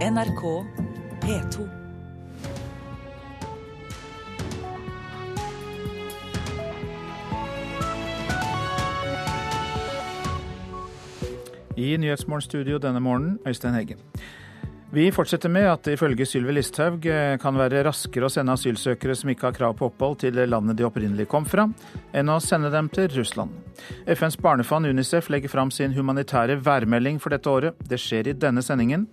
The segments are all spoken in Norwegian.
NRK P2. I Nyhetsmorgens studio denne morgenen, Øystein Heggen. Vi fortsetter med at det ifølge Sylvi Listhaug eh, kan være raskere å sende asylsøkere som ikke har krav på opphold til landet de opprinnelig kom fra, enn å sende dem til Russland. FNs barnefond UNICEF legger fram sin humanitære værmelding for dette året. Det skjer i denne sendingen.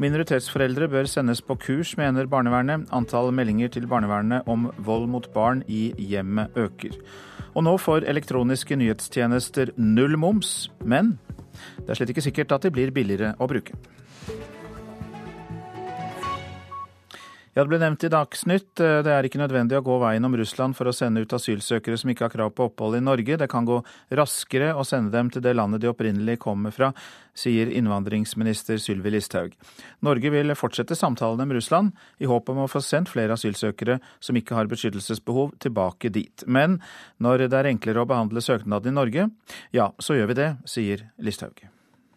Minoritetsforeldre bør sendes på kurs, mener barnevernet. Antall meldinger til barnevernet om vold mot barn i hjemmet øker. Og nå får elektroniske nyhetstjenester null moms, men det er slett ikke sikkert at de blir billigere å bruke. Ja, Det ble nevnt i Dagsnytt. Det er ikke nødvendig å gå veien om Russland for å sende ut asylsøkere som ikke har krav på opphold i Norge. Det kan gå raskere å sende dem til det landet de opprinnelig kommer fra, sier innvandringsminister Sylvi Listhaug. Norge vil fortsette samtalene med Russland i håp om å få sendt flere asylsøkere som ikke har beskyttelsesbehov, tilbake dit. Men når det er enklere å behandle søknaden i Norge, ja, så gjør vi det, sier Listhaug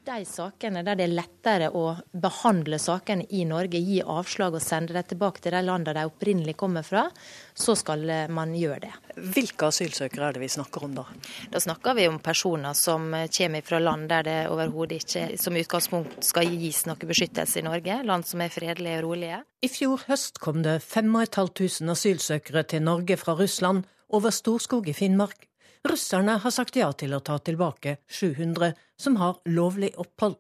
de sakene der det er lettere å behandle sakene i Norge, gi avslag og sende dem tilbake til de landene de opprinnelig kommer fra, så skal man gjøre det. Hvilke asylsøkere er det vi snakker om da? Da snakker vi om personer som kommer fra land der det overhodet ikke som utgangspunkt skal gis noe beskyttelse i Norge, land som er fredelige og rolige. I fjor høst kom det 5500 asylsøkere til Norge fra Russland over Storskog i Finnmark. Russerne har sagt ja til å ta tilbake 700 som har lovlig opphold.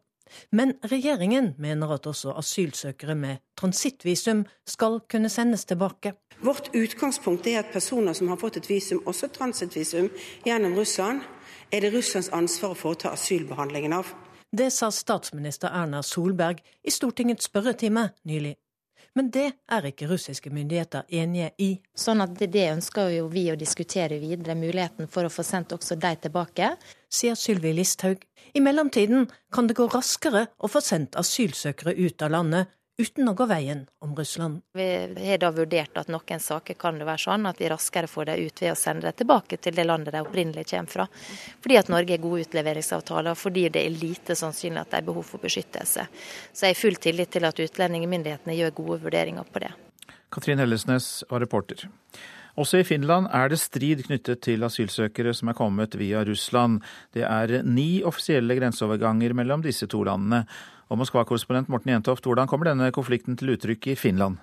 Men regjeringen mener at også asylsøkere med transittvisum skal kunne sendes tilbake. Vårt utgangspunkt er at personer som har fått et visum, også transittvisum, gjennom Russland, er det Russlands ansvar å foreta asylbehandlingen av. Det sa statsminister Erna Solberg i Stortingets spørretime nylig. Men det er ikke russiske myndigheter enige i. Sånn at Det ønsker jo vi å diskutere videre, muligheten for å få sendt også de tilbake. Sier Sylvi Listhaug. I mellomtiden kan det gå raskere å få sendt asylsøkere ut av landet uten å gå veien om Russland. Vi har da vurdert at noen saker kan det være sånn at vi raskere får dem ut ved å sende dem tilbake til det landet de opprinnelig kommer fra. Fordi at Norge har gode utleveringsavtaler, fordi det er lite sannsynlig at det er behov for beskyttelse. Så jeg har full tillit til at utlendingsmyndighetene gjør gode vurderinger på det. Katrin Hellesnes var reporter. Også i Finland er det strid knyttet til asylsøkere som er kommet via Russland. Det er ni offisielle grenseoverganger mellom disse to landene. Og Moskva-korrespondent Morten Jentoft, hvordan kommer denne konflikten til uttrykk i Finland?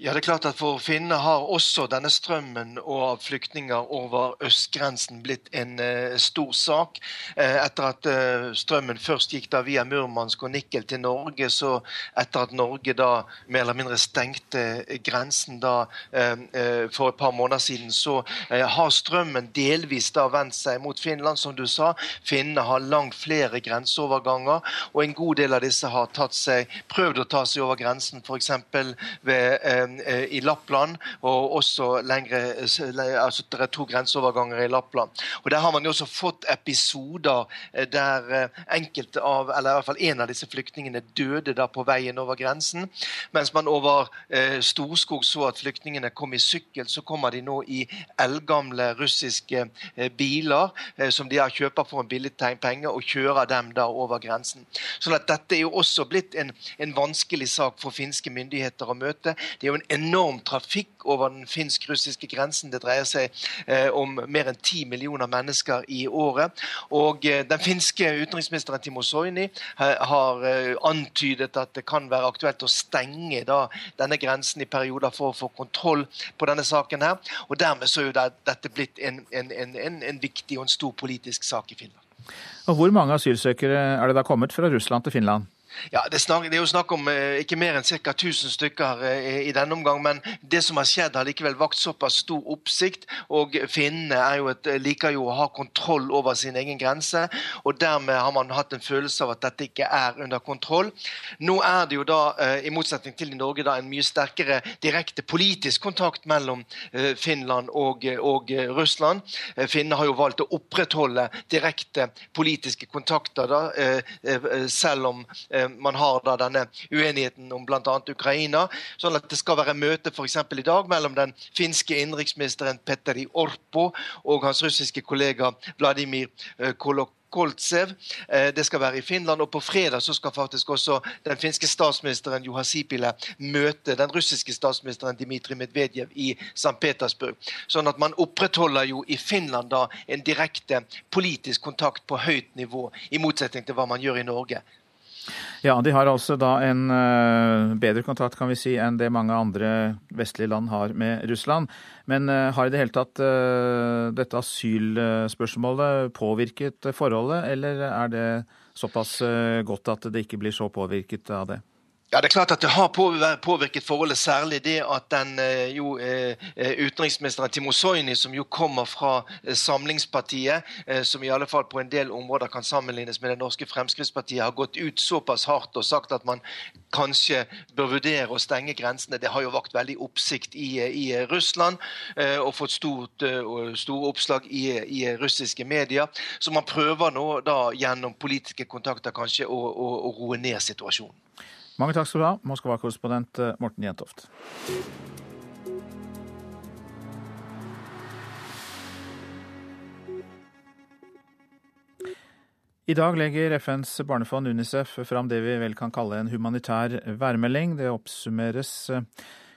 Ja, det er klart at For finnene har også denne strømmen av flyktninger over østgrensen blitt en uh, stor sak. Uh, etter at uh, strømmen først gikk da via Murmansk og Nikkel til Norge, så etter at Norge da mer eller mindre stengte grensen da for et par måneder siden, så har strømmen delvis da vendt seg mot Finland, som du sa. Finnene har langt flere grenseoverganger, og en god del av disse har seg, prøvd å ta seg over grensen, f.eks. ved Eh, i Lappland, og også lengre altså Det er to grenseoverganger i Lappland. Og Der har man jo også fått episoder eh, der eh, enkelte av, eller i hvert fall en av disse flyktningene døde da på veien over grensen. Mens man over Storskog så at flyktningene kom i sykkel, så kommer de nå i eldgamle russiske biler som de har kjøper for en billig penge, og kjører dem da over grensen. Sånn at dette er jo også blitt en, en vanskelig sak for finske myndigheter å møte. Det er jo en enorm trafikk over den finsk-russiske grensen. Det dreier seg eh, om mer enn ti millioner mennesker i året. Og eh, den finske utenriksministeren Timo Soini eh, har antydet at det kan være aktuelt å stenge da, denne grensen i perioder for å få kontroll på denne saken. her. Og dermed så er jo det, dette blitt en, en, en, en viktig og en stor politisk sak i Finland. Og Hvor mange asylsøkere er det da kommet fra Russland til Finland? Ja, det, snak, det, er jo snakk om eh, ikke mer enn ca. 1000 stykker eh, i denne omgang. Men det som har skjedd, har likevel vakt såpass stor oppsikt. Og finnene et, eh, liker jo å ha kontroll over sin egen grense. Og dermed har man hatt en følelse av at dette ikke er under kontroll. Nå er det jo da, i motsetning til i Norge, da en mye sterkere direkte politisk kontakt mellom Finland og, og Russland. Finnene har jo valgt å opprettholde direkte politiske kontakter, da, selv om man har da denne uenigheten om bl.a. Ukraina. Sånn at det skal være møte f.eks. i dag mellom den finske innenriksministeren Petteri Orpo og hans russiske kollega Vladimir eh, Kolok Koltsev. Det skal være i Finland. Og på fredag så skal faktisk også den finske statsministeren Juha Sipilä møte den russiske statsministeren Dmitrij Medvedev i St. Petersburg. Sånn at man opprettholder jo i Finland da en direkte politisk kontakt på høyt nivå, i motsetning til hva man gjør i Norge. Ja, de har altså da en uh, bedre kontakt kan vi si, enn det mange andre vestlige land har med Russland. Men uh, har i det hele tatt uh, dette asylspørsmålet påvirket forholdet, eller er det såpass godt at det ikke blir så påvirket av det? Ja, det er klart at det har påvirket forholdet, særlig det at den eh, jo, eh, eh, utenriksministeren Timo Soini, som jo kommer fra Samlingspartiet, som i alle fall på en del områder kan sammenlignes med det norske Fremskrittspartiet, har gått ut såpass hardt og sagt at man kanskje bør vurdere å stenge grensene. Det har jo vakt veldig oppsikt i, i Russland og fått stort, store oppslag i, i, russiske medier. Så man prøver nå da gjennom politiske kontakter kanskje å, å, å roe ned situasjonen. Mange takk skal du ha, Moskva-korrespondent eh, Morten Jentoft. I dag legger FNs barnefond UNICEF fram det vi vel kan kalle en humanitær værmelding. Det oppsummeres eh,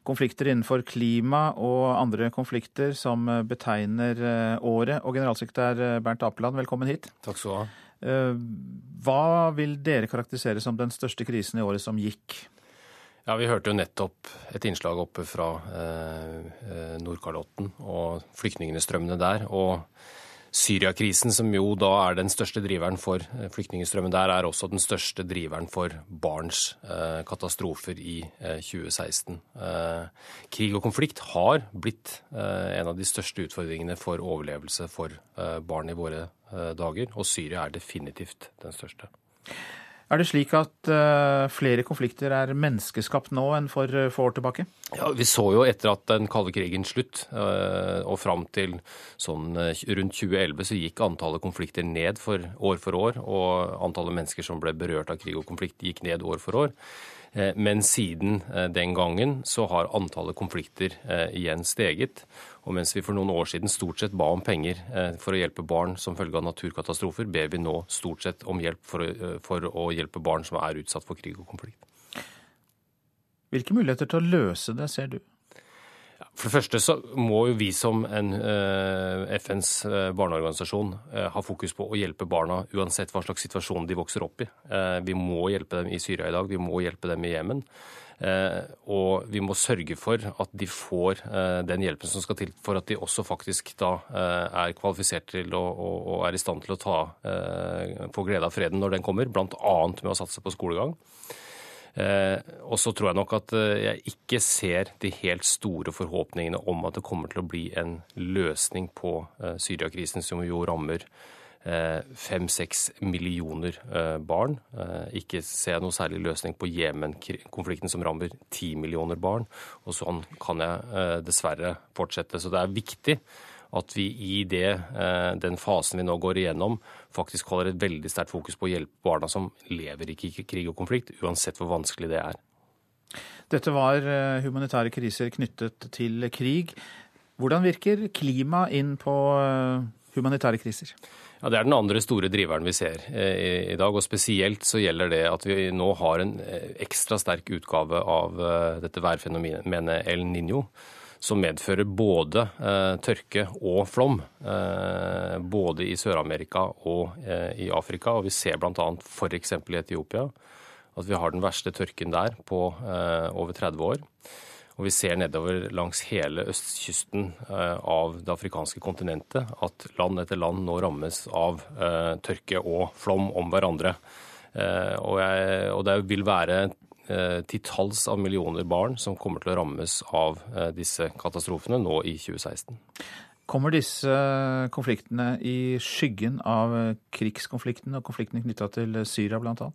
konflikter innenfor klima og andre konflikter som betegner eh, året. Og generalsekretær Bernt Apeland, velkommen hit. Takk skal du ha. Eh, hva vil dere karakterisere som den største krisen i året som gikk? Ja, Vi hørte jo nettopp et innslag oppe fra eh, eh Nordkalotten og flyktningstrømmene der. og Syriakrisen, som jo da er den største driveren for eh, flyktningstrømmen der, er også den største driveren for barns eh, katastrofer i eh, 2016. Eh, krig og konflikt har blitt en av de største utfordringene for overlevelse for barn i våre dager, og Syria er definitivt den største. Er det slik at uh, flere konflikter er menneskeskapt nå enn for uh, få år tilbake? Ja, Vi så jo etter at den kalde krigen slutt, og fram til sånn rundt 2011, så gikk antallet konflikter ned for år for år. Og antallet mennesker som ble berørt av krig og konflikt, gikk ned år for år. Men siden den gangen så har antallet konflikter igjen steget. Og mens vi for noen år siden stort sett ba om penger eh, for å hjelpe barn som følge av naturkatastrofer, ber vi nå stort sett om hjelp for å, eh, for å hjelpe barn som er utsatt for krig og konflikt. Hvilke muligheter til å løse det ser du? For det første så må jo vi som en uh, FNs barneorganisasjon ha fokus på å hjelpe barna uansett hva slags situasjon de vokser opp i. Vi må hjelpe dem i Syria i dag, vi må hjelpe dem i Jemen. Eh, og vi må sørge for at de får eh, den hjelpen som skal til for at de også faktisk da eh, er kvalifisert til og er i stand til å ta, få glede av freden når den kommer, bl.a. med å satse på skolegang. og så tror jeg nok at jeg ikke ser de helt store forhåpningene om at det kommer til å bli en løsning på Syriakrisen, som jo rammer fem-seks millioner eh, barn. Eh, ikke ser jeg noe særlig løsning på Jemen-konflikten, som rammer ti millioner barn. Og sånn kan jeg eh, dessverre fortsette. Så det er viktig at vi i det, den fasen vi nå går igjennom, faktisk holder et veldig sterkt fokus på å hjelpe barna som lever i krig og konflikt, uansett hvor vanskelig det er. Dette var humanitære kriser knyttet til krig. Hvordan virker klima inn på humanitære kriser? Ja, Det er den andre store driveren vi ser eh, i dag. og Spesielt så gjelder det at vi nå har en eh, ekstra sterk utgave av eh, dette værfenomenet El Niño. Som medfører både tørke og flom. både i Sør-Amerika og i Afrika. Og vi ser bl.a. f.eks. i Etiopia at vi har den verste tørken der på over 30 år. Og vi ser nedover langs hele østkysten eh, av det afrikanske kontinentet at land etter land nå rammes av eh, tørke og flom om hverandre. Eh, og, jeg, og det vil være titalls av millioner barn som kommer til å rammes av disse katastrofene nå i 2016. Kommer disse konfliktene i skyggen av krigskonfliktene og konfliktene knytta til Syria bl.a.?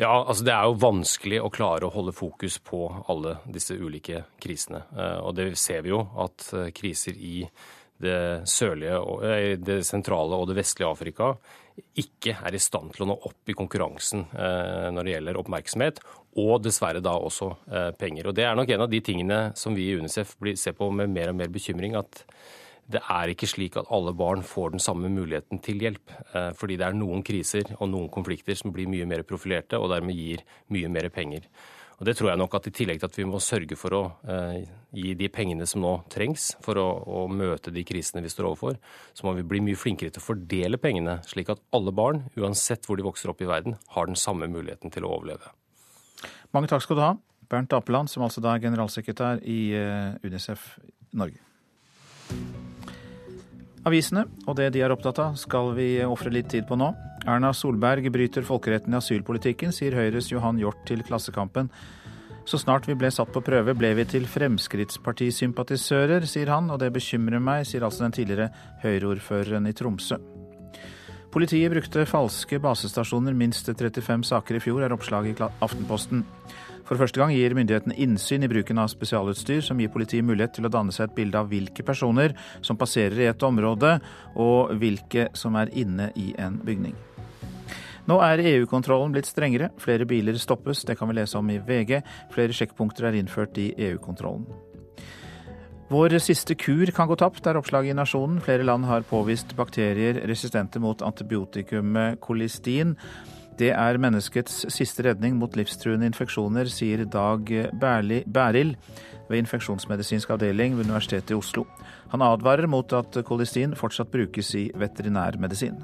Ja, altså Det er jo vanskelig å klare å holde fokus på alle disse ulike krisene. Eh, og det ser vi jo at eh, kriser i det sørlige, eh, det sentrale og det vestlige Afrika ikke er i stand til å nå opp i konkurransen når det gjelder oppmerksomhet, og dessverre da også penger. Og Det er nok en av de tingene som vi i UNICEF ser på med mer og mer bekymring. at det er ikke slik at alle barn får den samme muligheten til hjelp. Eh, fordi det er noen kriser og noen konflikter som blir mye mer profilerte, og dermed gir mye mer penger. Og Det tror jeg nok at i tillegg til at vi må sørge for å eh, gi de pengene som nå trengs for å, å, møte de krisene vi står overfor, så må vi bli mye flinkere til å fordele pengene, slik at alle barn, uansett hvor de vokser opp i verden, har den samme muligheten til å overleve. Mange takk skal du ha, Bernt Apeland, som altså da er generalsekretær i eh, UNICEF Norge. Avisene og det de er opptatt av, skal vi ofre litt tid på nå. Erna Solberg bryter folkeretten i asylpolitikken, sier Høyres Johan Hjort til Klassekampen. Så snart vi ble satt på prøve, ble vi til Fremskrittspartisympatisører, sier han, og det bekymrer meg, sier altså den tidligere Høyre-ordføreren i Tromsø. Politiet brukte falske basestasjoner minst 35 saker i fjor, er oppslaget i Aftenposten. For første gang gir myndighetene innsyn i bruken av spesialutstyr, som gir politiet mulighet til å danne seg et bilde av hvilke personer som passerer i et område, og hvilke som er inne i en bygning. Nå er EU-kontrollen blitt strengere. Flere biler stoppes, det kan vi lese om i VG. Flere sjekkpunkter er innført i EU-kontrollen. Vår siste kur kan gå tapt, er oppslaget i Nasjonen. Flere land har påvist bakterier resistente mot antibiotikumet kolistin. Det er menneskets siste redning mot livstruende infeksjoner, sier Dag Bærild ved infeksjonsmedisinsk avdeling ved Universitetet i Oslo. Han advarer mot at kolistin fortsatt brukes i veterinærmedisin.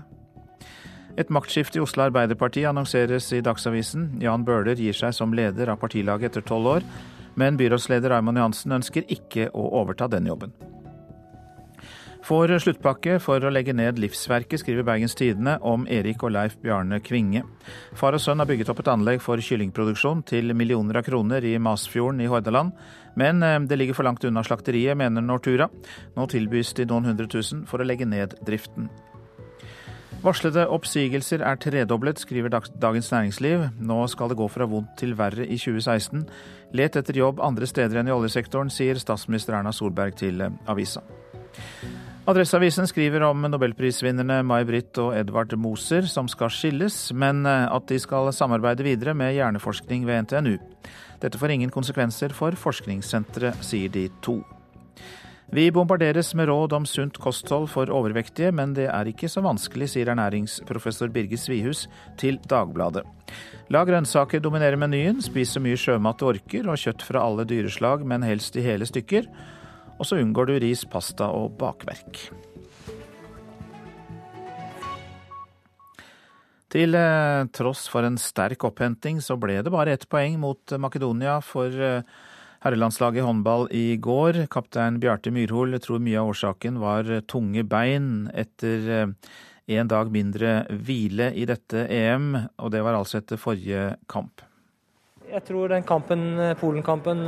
Et maktskifte i Oslo Arbeiderparti annonseres i Dagsavisen. Jan Bøhler gir seg som leder av partilaget etter tolv år, men byrådsleder Raymond Johansen ønsker ikke å overta den jobben. Får sluttpakke for å legge ned livsverket, skriver Bergens Tidende om Erik og Leif Bjarne Kvinge. Far og sønn har bygget opp et anlegg for kyllingproduksjon til millioner av kroner i Masfjorden i Hordaland. Men eh, det ligger for langt unna slakteriet, mener Nortura. Nå tilbys de noen hundre tusen for å legge ned driften. Varslede oppsigelser er tredoblet, skriver Dagens Næringsliv. Nå skal det gå fra vondt til verre i 2016. Let etter jobb andre steder enn i oljesektoren, sier statsminister Erna Solberg til eh, avisa. Adresseavisen skriver om nobelprisvinnerne May-Britt og Edvard Moser, som skal skilles, men eh, at de skal samarbeide videre med hjerneforskning ved NTNU. Dette får ingen konsekvenser for forskningssenteret, sier de to. Vi bombarderes med råd om sunt kosthold for overvektige, men det er ikke så vanskelig, sier ernæringsprofessor Birgit Svihus til Dagbladet. La grønnsaker dominere menyen, spis så mye sjømat du orker, og kjøtt fra alle dyreslag, men helst i hele stykker. Og så unngår du ris, pasta og bakverk. Til eh, tross for en sterk opphenting, så ble det bare ett poeng mot Makedonia for eh, herrelandslaget i håndball i går. Kaptein Bjarte Myrhol tror mye av årsaken var tunge bein etter eh, en dag mindre hvile i dette EM, og det var altså etter forrige kamp. Jeg tror den kampen, Polen-kampen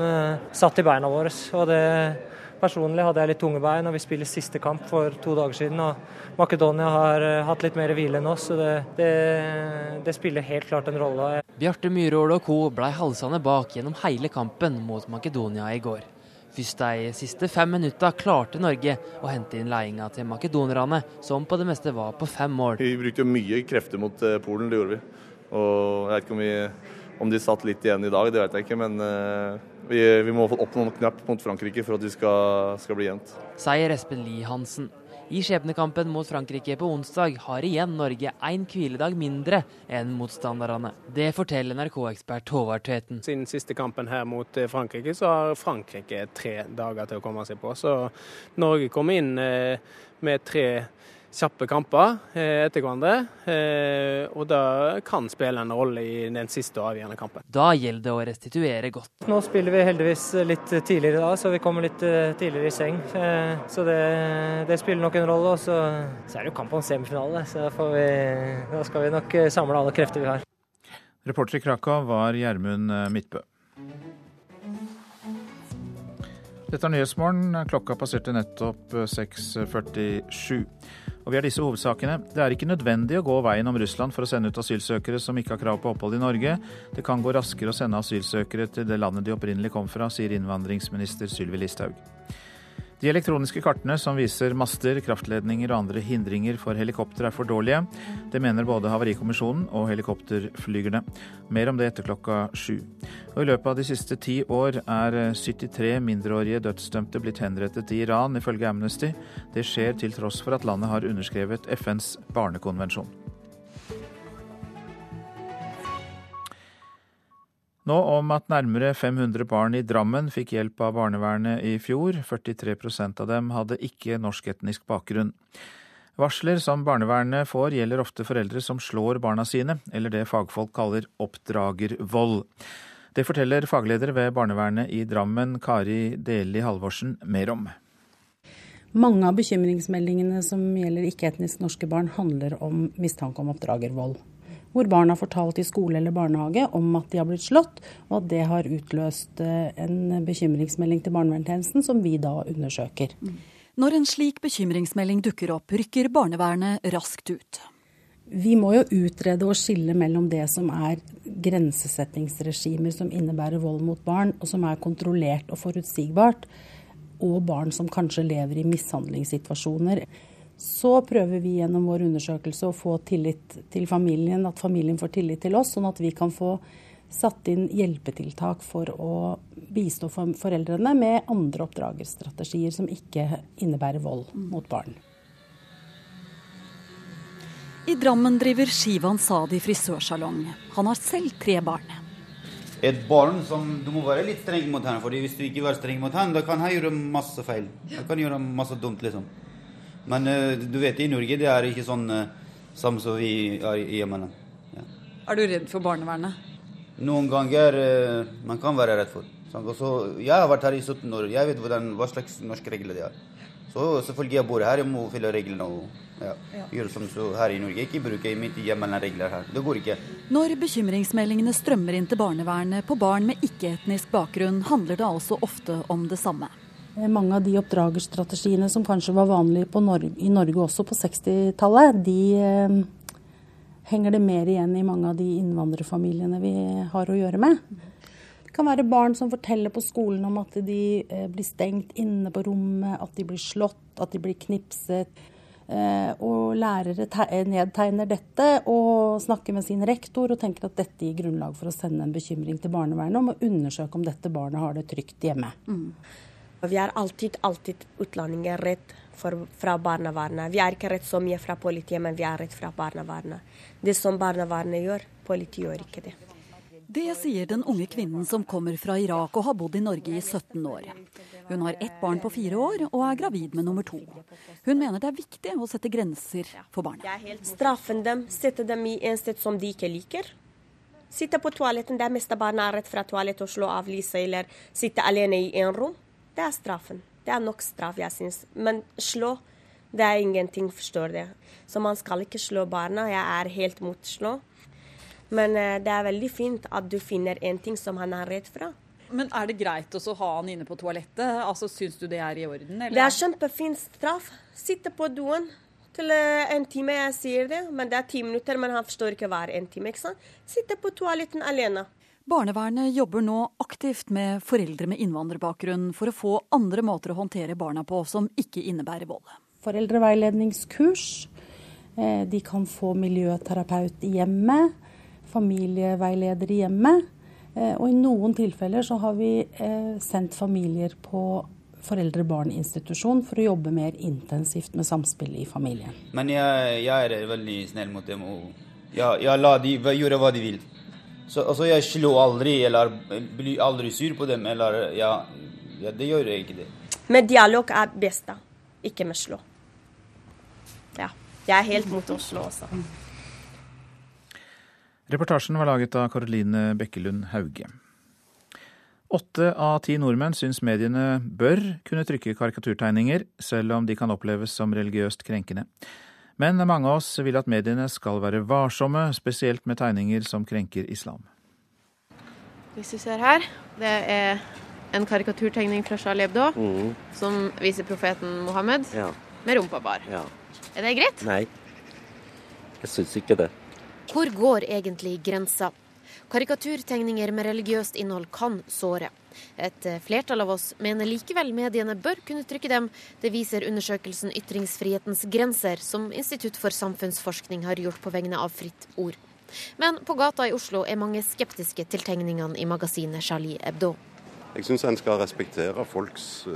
satt i beina våre. og det Personlig hadde jeg litt tunge bein, og vi spiller siste kamp for to dager siden. og Makedonia har uh, hatt litt mer hvile enn oss, så det, det, det spiller helt klart en rolle. Bjarte Myhrvold og co. blei halsende bak gjennom hele kampen mot Makedonia i går. Først de siste fem minutta klarte Norge å hente inn ledelsen til makedonerne, som på det meste var på fem mål. Vi brukte jo mye krefter mot eh, Polen, det gjorde vi. Og jeg vet ikke om, vi, om de satt litt igjen i dag, det vet jeg ikke. men... Uh, vi, vi må oppnå noen knapp mot Frankrike for at vi skal, skal bli jevnt. Sier Espen Lie Hansen. I skjebnekampen mot Frankrike på onsdag har igjen Norge én hviledag mindre enn motstanderne. Det forteller NRK-ekspert Håvard Tveten. Siden siste kampen her mot eh, Frankrike, så har Frankrike tre dager til å komme seg på. Så Norge kom inn eh, med tre kjappe kamper eh, etter hverandre. Eh, og da kan spille en rolle i den siste og avgjørende kampen. Da gjelder det å restituere godt. Nå spiller vi heldigvis litt tidligere da, så vi kommer litt eh, tidligere i seng. Så det, det spiller nok en rolle. Og så, så, er det jo kamp om semifinale, så vi, da skal vi nok samle alle krefter vi har. Reporter i Krakow var Gjermund Midtbø. Dette er Nyhetsmorgen. Klokka passerte nettopp 6.47. Og vi har disse hovedsakene. Det er ikke nødvendig å gå veien om Russland for å sende ut asylsøkere som ikke har krav på opphold i Norge. Det kan gå raskere å sende asylsøkere til det landet de opprinnelig kom fra, sier innvandringsminister Sylvi Listhaug. De elektroniske kartene som viser master, kraftledninger og andre hindringer for helikopter er for dårlige. Det mener både Havarikommisjonen og helikopterflygerne. Mer om det etter klokka sju. Og I løpet av de siste ti år er 73 mindreårige dødsdømte blitt henrettet i Iran, ifølge Amnesty. Det skjer til tross for at landet har underskrevet FNs barnekonvensjon. Nå om at nærmere 500 barn i Drammen fikk hjelp av barnevernet i fjor. 43% av dem hadde ikke norsketnisk bakgrunn. Varsler som barnevernet får, gjelder ofte foreldre som slår barna sine, eller det fagfolk kaller oppdragervold. Det forteller fagleder ved barnevernet i Drammen, Kari Deli Halvorsen, mer om. Mange av bekymringsmeldingene som gjelder ikke-etnisk norske barn, handler om mistanke om oppdragervold hvor barn har fortalt i skole eller barnehage om at de har blitt slått, og at det har utløst eh, en bekymringsmelding til barnevernstjenesten, som vi da undersøker. Når en slik bekymringsmelding dukker opp, rykker barnevernet raskt ut. Vi må jo utrede og skille mellom det som er grensesettingsregimer som innebærer vold mot barn, og som er kontrollert og forutsigbart, og barn som kanskje lever i mishandlingssituasjoner så prøver vi gjennom vår undersøkelse å få tillit til familien, at familien får tillit til oss, sånn at vi kan få satt inn hjelpetiltak for å bistå foreldrene med andre oppdragerstrategier som ikke innebærer vold mot barn. I Drammen driver Shivan Sadi frisørsalong. Han har selv tre barn. Et barn som Du må være litt streng mot henne, for hvis du ikke er streng mot henne, da kan han gjøre masse feil. Han kan gjøre masse dumt, liksom. Men uh, du vet, i Norge det er ikke sånn samme som vi er i Jemen. Ja. Er du redd for barnevernet? Noen ganger uh, man kan være redd for. Også, jeg har vært her i 17 år. Jeg vet hvordan, hva slags norske regler det er. Så selvfølgelig jeg bor her, jeg må følge reglene og ja, ja. gjøre som så her i Norge. Ikke bruke mitt hjemlige regler her. Det går ikke. Når bekymringsmeldingene strømmer inn til barnevernet på barn med ikke-etnisk bakgrunn, handler det altså ofte om det samme. Eh, mange av de oppdragerstrategiene som kanskje var vanlige Norge, i Norge også på 60-tallet, de eh, henger det mer igjen i mange av de innvandrerfamiliene vi har å gjøre med. Det kan være barn som forteller på skolen om at de eh, blir stengt inne på rommet, at de blir slått, at de blir knipset. Og lærere nedtegner dette og snakker med sin rektor og tenker at dette gir grunnlag for å sende en bekymring til barnevernet om å undersøke om dette barnet har det trygt hjemme. Mm. Vi er alltid, alltid utlendinger redd for, fra barnevernet. Vi er ikke redd så mye fra politiet, men vi er redd fra barnevernet. Det som barnevernet gjør, politiet gjør ikke det. Det sier den unge kvinnen som kommer fra Irak og har bodd i Norge i 17 år. Hun har ett barn på fire år og er gravid med nummer to. Hun mener det er viktig å sette grenser for barna. Straffen dem, sette dem i en sted som de ikke liker. Sitte på toaletten der meste barna er rett fra toalettet og slå av lyset, eller sitte alene i en rom. Det er straffen. Det er nok straff, jeg syns. Men slå, det er ingenting, forstår det. Så man skal ikke slå barna. Jeg er helt mot slå. Men uh, det er veldig fint at du finner en ting som han er redd fra. Men er det greit å ha han inne på toalettet? Altså, Syns du det er i orden? Eller? Det er kjempefin straff. Sitte på doen til uh, en time, jeg sier det. Men det er ti minutter, men han forstår ikke hver en time. ikke sant? Sitte på toaletten alene. Barnevernet jobber nå aktivt med foreldre med innvandrerbakgrunn for å få andre måter å håndtere barna på som ikke innebærer vold. Foreldreveiledningskurs. Eh, de kan få miljøterapeut i hjemmet. Familieveileder i hjemmet. Eh, og i noen tilfeller så har vi eh, sendt familier på foreldre-barn-institusjon for å jobbe mer intensivt med samspillet i familien. Men jeg, jeg er veldig snill mot dem. og jeg, jeg de gjøre hva de vil. Så altså, jeg slår aldri, eller blir aldri sur på dem, eller ja, ja det gjør jeg ikke det. Men dialog er best, da. Ikke med slå. Ja. Jeg er helt mot å slå også. Reportasjen var laget av Karoline Bekkelund Hauge. Åtte av ti nordmenn syns mediene bør kunne trykke karikaturtegninger, selv om de kan oppleves som religiøst krenkende. Men mange av oss vil at mediene skal være varsomme, spesielt med tegninger som krenker islam. Hvis du ser her, det er en karikaturtegning fra Charlie Hebdo mm. som viser profeten Mohammed ja. med rumpa bar. Ja. Er det greit? Nei, jeg syns ikke det. Hvor går egentlig grensa? Karikaturtegninger med religiøst innhold kan såre. Et flertall av oss mener likevel mediene bør kunne trykke dem. Det viser undersøkelsen Ytringsfrihetens grenser, som Institutt for samfunnsforskning har gjort på vegne av Fritt Ord. Men på gata i Oslo er mange skeptiske til tegningene i magasinet Charlie Hebdo. Jeg syns en skal respektere folks,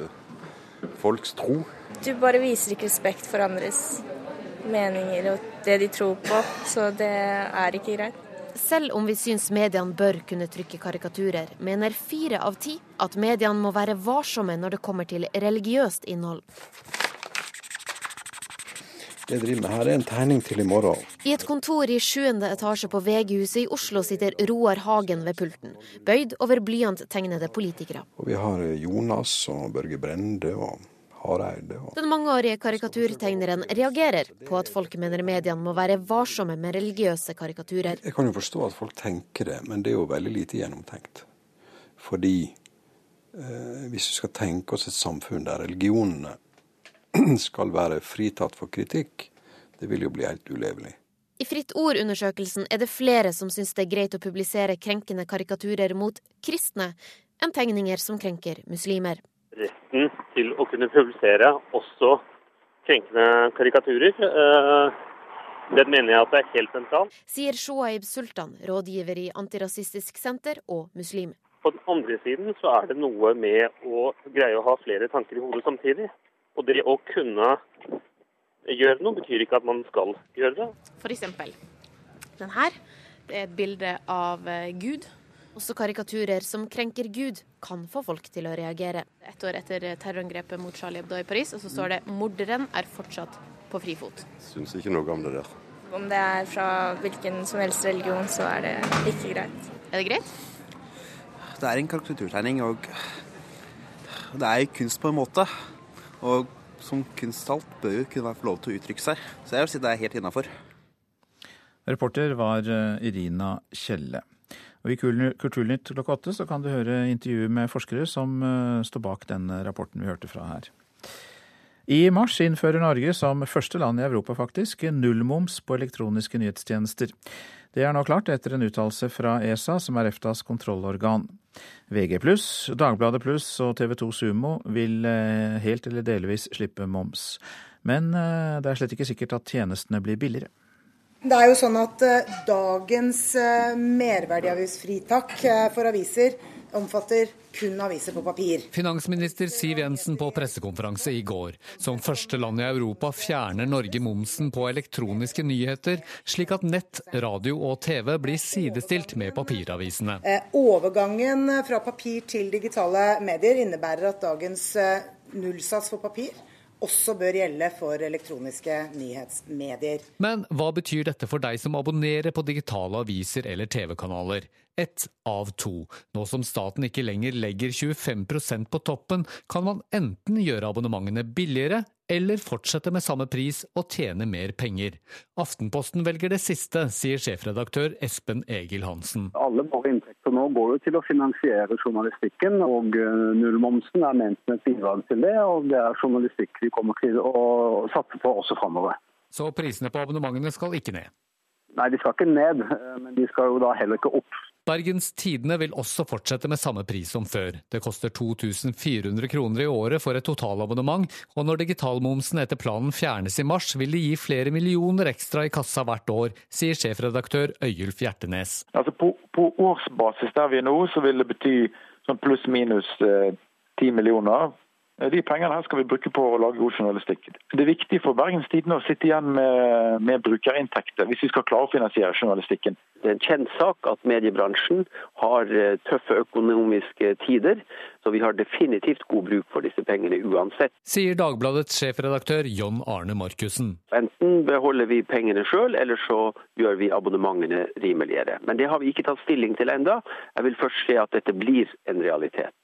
folks tro. Du bare viser ikke respekt for andres meninger og det de tror på, så det er ikke greit. Selv om vi syns mediene bør kunne trykke karikaturer, mener fire av ti at mediene må være varsomme når det kommer til religiøst innhold. Det jeg driver med her, er en tegning til i morgen. I et kontor i sjuende etasje på VG-huset i Oslo sitter Roar Hagen ved pulten, bøyd over blyanttegnede politikere. Og vi har Jonas og Børge Brende og Hareide. Den mangeårige karikaturtegneren reagerer på at folk mener mediene må være varsomme med religiøse karikaturer. Jeg kan jo forstå at folk tenker det, men det er jo veldig lite gjennomtenkt. Fordi eh, hvis vi skal tenke oss et samfunn der religionene skal være fritatt for kritikk, det vil jo bli helt ulevelig. I Fritt Ord-undersøkelsen er det flere som syns det er greit å publisere krenkende karikaturer mot kristne, enn tegninger som krenker muslimer retten til å kunne publisere også krenkende karikaturer. Det mener jeg at det er helt sentralt. Sier Shoaib Sultan, rådgiver i Antirasistisk Senter og muslim. På den andre siden så er det noe med å greie å ha flere tanker i hodet samtidig. Og det å kunne gjøre noe betyr ikke at man skal gjøre det. For eksempel den her. Det er et bilde av eh, Gud også karikaturer som krenker Gud, kan få folk til å reagere. Ett år etter terrorangrepet mot Charlie Hebdo i Paris, og så står det 'morderen er fortsatt på frifot'. Syns ikke noe om det der. Om det er fra hvilken som helst religion, så er det ikke greit. Er det greit? Det er en karikaturtegning, og det er kunst på en måte. Og som kunsthalt bør jo kunne få lov til å uttrykke seg. Så jeg vil si det er helt innafor. Reporter var eh, Irina Kjelle. Og I Kulturnytt klokka åtte så kan du høre intervju med forskere som eh, står bak den rapporten vi hørte fra her. I mars innfører Norge som første land i Europa faktisk nullmoms på elektroniske nyhetstjenester. Det er nå klart etter en uttalelse fra ESA, som er EFTAs kontrollorgan. VG Dagbladet pluss og TV 2 Sumo vil eh, helt eller delvis slippe moms. Men eh, det er slett ikke sikkert at tjenestene blir billigere. Det er jo sånn at uh, dagens uh, merverdiavgiftsfritak uh, for aviser omfatter kun aviser på papir. Finansminister Siv Jensen på pressekonferanse i går. Som første land i Europa fjerner Norge momsen på elektroniske nyheter, slik at nett, radio og TV blir sidestilt med papiravisene. Overgangen fra papir til digitale medier innebærer at dagens nullsats for papir også bør gjelde for elektroniske nyhetsmedier. Men hva betyr dette for deg som abonnerer på digitale aviser eller TV-kanaler? Ett av to. Nå som staten ikke lenger legger 25% på toppen, kan man enten gjøre abonnementene billigere eller fortsette med samme pris og tjene mer penger. Aftenposten velger det siste, sier sjefredaktør Espen Egil Hansen. Alle våre inntekter nå går jo til å finansiere journalistikken, og eh, nullmomsen er ment som et bidrag til det. Og det er journalistikk vi kommer til å satse på også framover. Så prisene på abonnementene skal ikke ned? Nei, de skal ikke ned, eh, men de skal jo da heller ikke opp. Bergens Tidende vil også fortsette med samme pris som før. Det koster 2400 kroner i året for et totalabonnement, og når digitalmomsen etter planen fjernes i mars, vil det gi flere millioner ekstra i kassa hvert år, sier sjefredaktør Øyulf Hjertenes. Altså på, på, årsbasis der vi er nå, så vil det bety sånn pluss-minus eh, ti millioner. Eh, de pengene her skal vi bruke på å lage god journalistikk. Det er viktig for Bergens Tidende å sitte igjen med, med, brukerinntekter hvis vi skal klare å finansiere journalistikken. Det er en kjent sak at mediebransjen har eh, tøffe økonomiske tider, så vi har definitivt god bruk for disse pengene uansett. Sier Dagbladets sjefredaktør John Arne Markussen. Enten beholder vi pengene sjøl, eller så gjør vi abonnementene rimeligere. Men det har vi ikke tatt stilling til enda. Jeg vil først se at dette blir en realitet.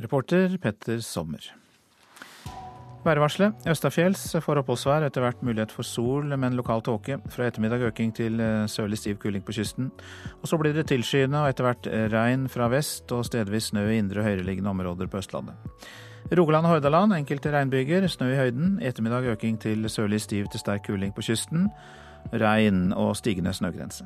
Reporter Petter Sommer. Værvarselet. Østafjells får oppholdsvær, etter hvert mulighet for sol, men lokal tåke. Fra ettermiddag øking til eh, sørlig stiv kuling på kysten. Og så blir det tilskyende og etter hvert regn fra vest og stedvis snø i indre og høyereliggende områder på Østlandet. Rogaland og Hordaland enkelte regnbyger, snø i høyden. I ettermiddag øking til sørlig stiv til sterk kuling på kysten. regn og stigende snøgrense.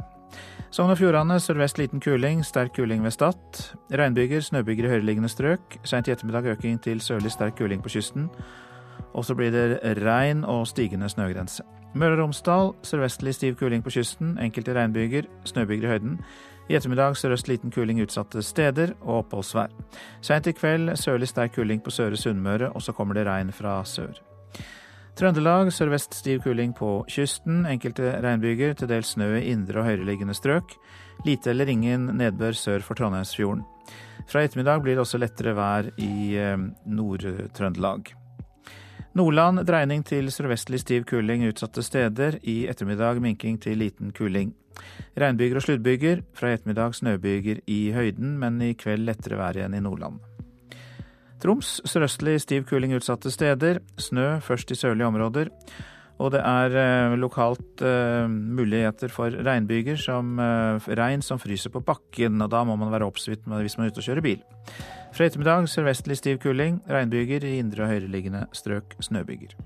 Sogn og Fjordane sørvest liten kuling, sterk kuling ved Stad. Regnbyger, snøbyger i høyereliggende strøk. Seint i ettermiddag øking til sørlig sterk kuling på kysten. Og så blir det regn og stigende snøgrense. Møre og Romsdal sørvestlig stiv kuling på kysten, enkelte regnbyger, snøbyger i høyden. I ettermiddag sørøst liten kuling utsatte steder og oppholdsvær. Seint i kveld sørlig sterk kuling på Søre Sunnmøre, og så kommer det regn fra sør. Trøndelag sørvest stiv kuling på kysten. Enkelte regnbyger, til dels snø i indre og høyereliggende strøk. Lite eller ingen nedbør sør for Trondheimsfjorden. Fra ettermiddag blir det også lettere vær i eh, Nord-Trøndelag. Nordland dreining til sørvestlig stiv kuling utsatte steder. I ettermiddag minking til liten kuling. Regnbyger og sluddbyger. Fra ettermiddag snøbyger i høyden, men i kveld lettere vær igjen i Nordland. Troms sørøstlig stiv kuling utsatte steder. Snø først i sørlige områder. Og det er eh, lokalt eh, muligheter for regnbyger, som eh, regn som fryser på bakken. og Da må man være obs hvis man er ute og kjører bil. Fra ettermiddag sørvestlig stiv kuling. Regnbyger i indre og høyereliggende strøk snøbyger.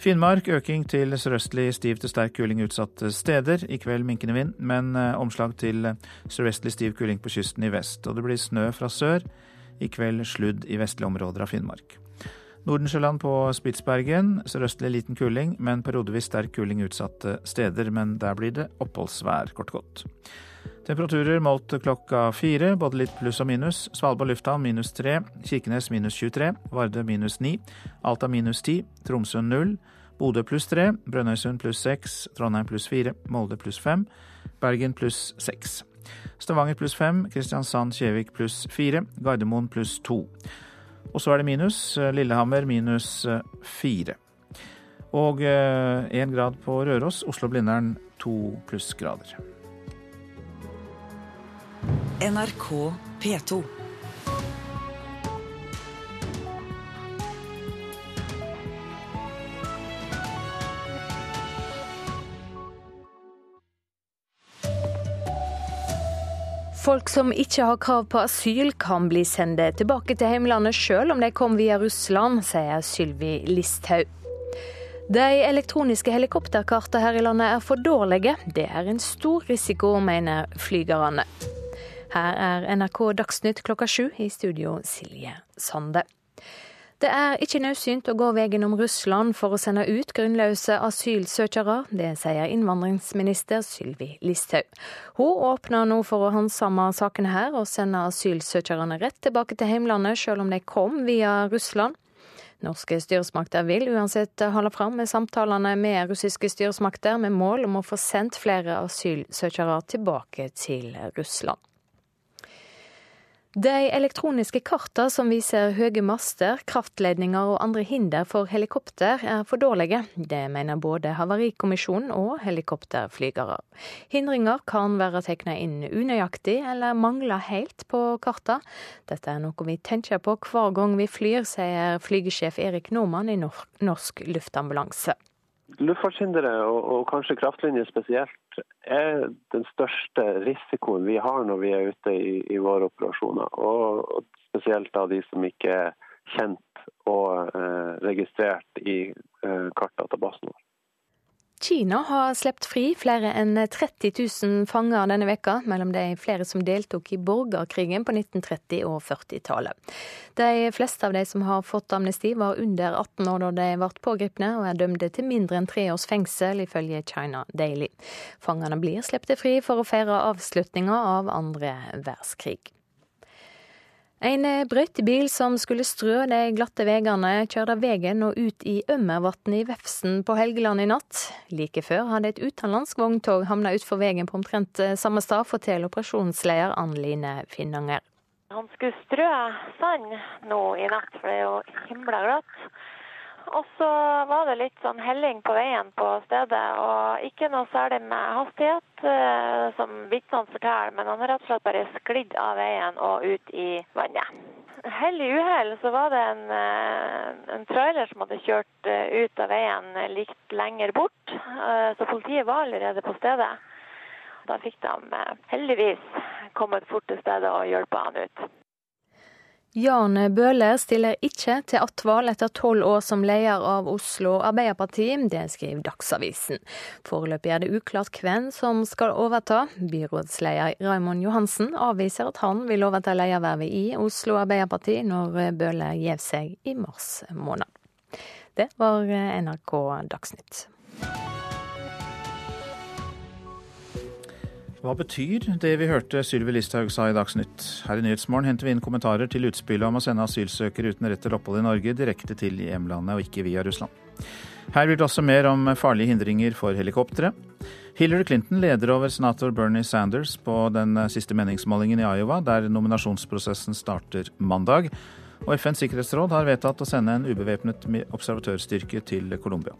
Finnmark øking til sørøstlig stiv til sterk kuling utsatte steder. I kveld minkende vind, men omslag til sørvestlig stiv kuling på kysten i vest. Og det blir snø fra sør. I kveld sludd i vestlige områder av Finnmark. Nordensjøland på Spitsbergen. Sørøstlig liten kuling, men periodevis sterk kuling utsatte steder. Men der blir det oppholdsvær, kort godt. Temperaturer målt klokka fire, både litt pluss og minus. Svalbard lufthavn minus tre, Kirkenes minus 23, Varde minus ni, Alta minus ti, Tromsø null, Bodø pluss tre, Brønnøysund pluss seks, Trondheim pluss fire, Molde pluss fem, Bergen pluss seks. Stavanger pluss fem, Kristiansand-Kjevik pluss fire, Gardermoen pluss to. Og så er det minus. Lillehammer minus eh, fire. Og én eh, grad på Røros. Oslo-Blindern to plussgrader. NRK P2. Folk som ikke har krav på asyl, kan bli sendt tilbake til hjemlandet selv om de kom via Russland, sier Sylvi Listhaug. De elektroniske helikopterkartene her i landet er for dårlige. Det er en stor risiko, mener flygerne. Her er NRK Dagsnytt klokka sju, i studio Silje Sande. Det er ikke naudsynt å gå veien om Russland for å sende ut grunnløse asylsøkere. Det sier innvandringsminister Sylvi Listhaug. Hun åpner nå for å handsame saken her og sende asylsøkerne rett tilbake til heimlandet, selv om de kom via Russland. Norske styresmakter vil uansett holde fram med samtalene med russiske styresmakter med mål om å få sendt flere asylsøkere tilbake til Russland. De elektroniske kartene som viser høye master, kraftledninger og andre hinder for helikopter, er for dårlige. Det mener både Havarikommisjonen og helikopterflygere. Hindringer kan være tegna inn unøyaktig eller mangle helt på kartene. Dette er noe vi tenker på hver gang vi flyr, sier flygesjef Erik Normann i Norsk Luftambulanse. Luftfartshindre, og, kanskje kraftlinjer spesielt, er den største risikoen vi har når vi er ute i, i våre operasjoner. Og, spesielt av de som ikke er kjent og eh, registrert i eh, kartdatabasen vår. Kina har sluppet fri flere enn 30 000 fanger denne veka, mellom de flere som deltok i borgerkrigen på 1930- og 40-tallet. De fleste av de som har fått amnesti, var under 18 år da de ble pågrepne, og er dømte til mindre enn tre års fengsel, ifølge China Daily. Fangene blir sluppet fri for å feire avslutninga av andre verdenskrig. En brøytebil som skulle strø de glatte veiene, kjørte veien og ut i Ømmervatnet i Vefsn på Helgeland i natt. Like før hadde et utenlandsk vogntog havna utfor veien på omtrent samme sted, forteller operasjonsleder Ann Line Finnanger. Han skulle strø sand nå i natt, for det er jo himla glatt. Og så var det litt sånn helling på veien på stedet, og ikke noe særlig med hastighet, eh, som vitnene forteller, men han har rett og slett bare sklidd av veien og ut i vannet. Hell i uhell så var det en, eh, en, trailer som hadde kjørt eh, ut av veien litt lenger bort, så politiet var allerede på stedet. Da fikk de heldigvis kommet fort til stedet og hjulpet han ut. Jan Bøhler stiller ikke til attval etter tolv år som leder av Oslo Arbeiderparti. Det skriver Dagsavisen. Foreløpig er det uklart hvem som skal overta. Byrådsleder Raymond Johansen avviser at han vil overta ledervervet i Oslo Arbeiderparti når Bøhler gir seg i mars måned. Det var NRK Dagsnytt. Hva betyr det vi hørte Sylvi Listhaug sa i Dagsnytt? Her i Nyhetsmorgen henter vi inn kommentarer til utspillet om å sende asylsøkere uten rett til opphold i Norge direkte til hjemlandet, og ikke via Russland. Her blir det også mer om farlige hindringer for helikoptre. Hillary Clinton leder over senator Bernie Sanders på den siste meningsmålingen i Iowa, der nominasjonsprosessen starter mandag. Og FNs sikkerhetsråd har vedtatt å sende en ubevæpnet observatørstyrke til Colombia.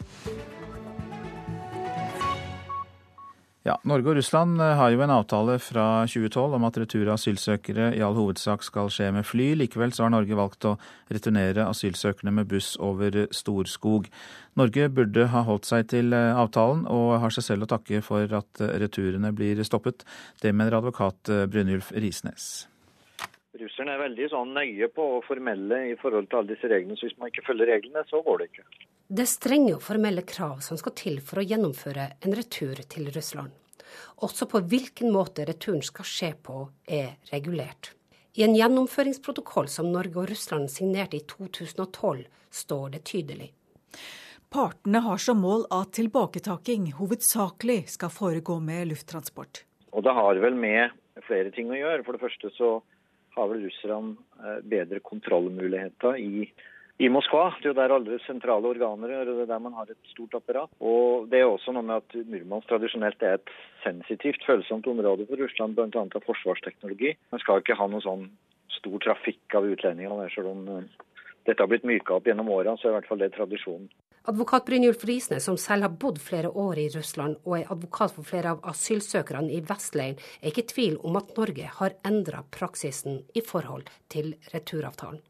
Ja, Norge og Russland eh, har jo en avtale fra 2012 om at retur av asylsøkere i all hovedsak skal skje med fly. Likevel så har Norge valgt å returnere asylsøkerne med buss over Storskog. Norge burde ha holdt seg til eh, avtalen, og har seg selv å takke for at eh, returene blir stoppet. Det mener advokat Brynjulf Risnes. Russerne er veldig sånn nøye på og formelle i forhold til alle disse reglene, så hvis man ikke følger reglene, så går det ikke. Det er strenge og formelle krav som skal til for å gjennomføre en retur til Russland. Også på hvilken måte returen skal skje på, er regulert. I en gjennomføringsprotokoll som Norge og Russland signerte i 2012, står det tydelig. Partene har som mål at tilbaketaking hovedsakelig skal foregå med lufttransport. Og det har vel med flere ting å gjøre. For det første så har vel russerne eh, bedre kontrollmuligheter i i Moskva. Det er jo der alle sentrale organer er, og det er der man har et stort apparat. Og det er også noe med at Murmansk tradisjonelt er et sensitivt, følsomt område for Russland, bl.a. av forsvarsteknologi. Man skal ikke ha noe sånn stor trafikk av utlendinger selv om eh, dette har blitt myka opp gjennom åra, så er i hvert fall det tradisjonen. Advokat Brynjulf Risnes, som selv har bodd flere år i Russland og er advokat for flere av asylsøkerne i Vestleiren, er ikke i tvil om at Norge har endra praksisen i forhold til returavtalen.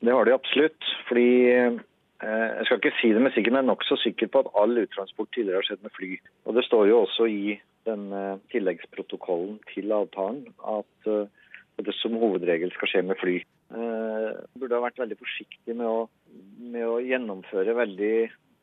Det har de absolutt. fordi eh, jeg skal ikke si det med sikkerhet, men jeg er nokså sikker på at all uttransport tidligere har skjedd med fly. Og Det står jo også i denne tilleggsprotokollen til avtalen at eh, det som hovedregel skal skje med fly. Eh, burde ha vært veldig forsiktig med å, med å gjennomføre veldig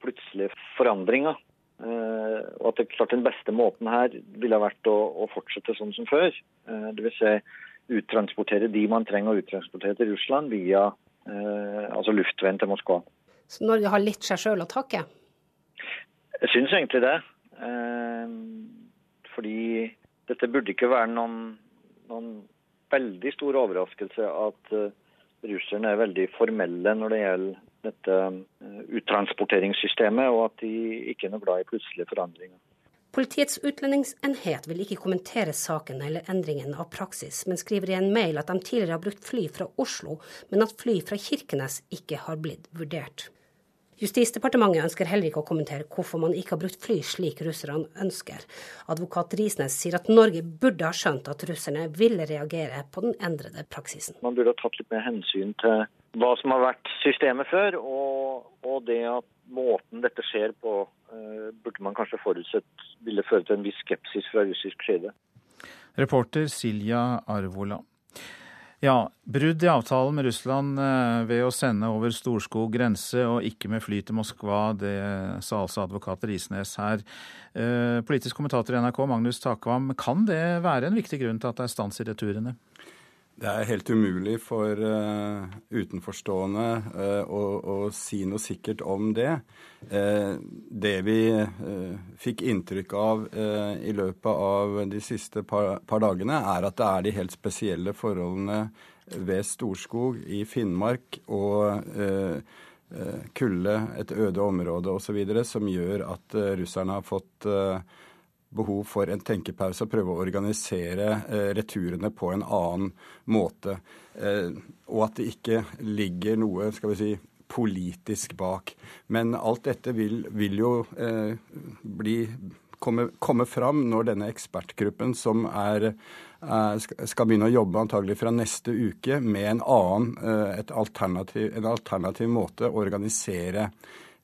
plutselige forandringer. Eh, og at det klart Den beste måten her ville ha vært å, å fortsette sånn som før. Eh, Dvs. Si, uttransportere de man trenger å uttransportere til Russland via Eh, altså luftveien til Moskva. Så Norge har litt seg sjøl å takke? Jeg syns egentlig det. Eh, fordi dette burde ikke være noen, noen veldig stor overraskelse at uh, russerne er veldig formelle når det gjelder dette uh, uttransporteringssystemet, og at de ikke er noe glad i plutselige forandringer. Politiets utlendingsenhet vil ikke kommentere saken eller endringen av praksis, men skriver i en mail at de tidligere har brukt fly fra Oslo, men at fly fra Kirkenes ikke har blitt vurdert. Justisdepartementet ønsker heller ikke å kommentere hvorfor man ikke har brukt fly slik russerne ønsker. Advokat Risnes sier at Norge burde ha skjønt at russerne ville reagere på den endrede praksisen. Man burde ha tatt litt mer hensyn til hva som har vært systemet før, og, og det at måten dette skjer på, uh, burde man kanskje forutsett ville føre til en viss skepsis fra russisk side. Reporter Silja Arvola. Ja, brudd i avtalen med Russland eh, ved å sende over Storskog grense og ikke med fly til Moskva, det sa altså advokat Risnes her. Eh, politisk kommentator i NRK Magnus Takvam, kan det være en viktig grunn til at det er stans i returene? Det er helt umulig for uh, utenforstående uh, å, å, si noe sikkert om det. Uh, det vi fikk inntrykk av i løpet av de siste par, par, dagene, er at det er de helt spesielle forholdene ved Storskog i Finnmark og kulde, et øde område osv. som gjør at russerne har fått behov for en tenkepause og prøve å organisere eh, returene på en annen måte. Eh, og at det ikke ligger noe skal vi si, politisk bak. Men alt dette vil, vil jo eh, bli, komme, komme, fram når denne ekspertgruppen som er, skal begynne å jobbe antagelig fra neste uke med en annen, alternativ, en alternativ måte å organisere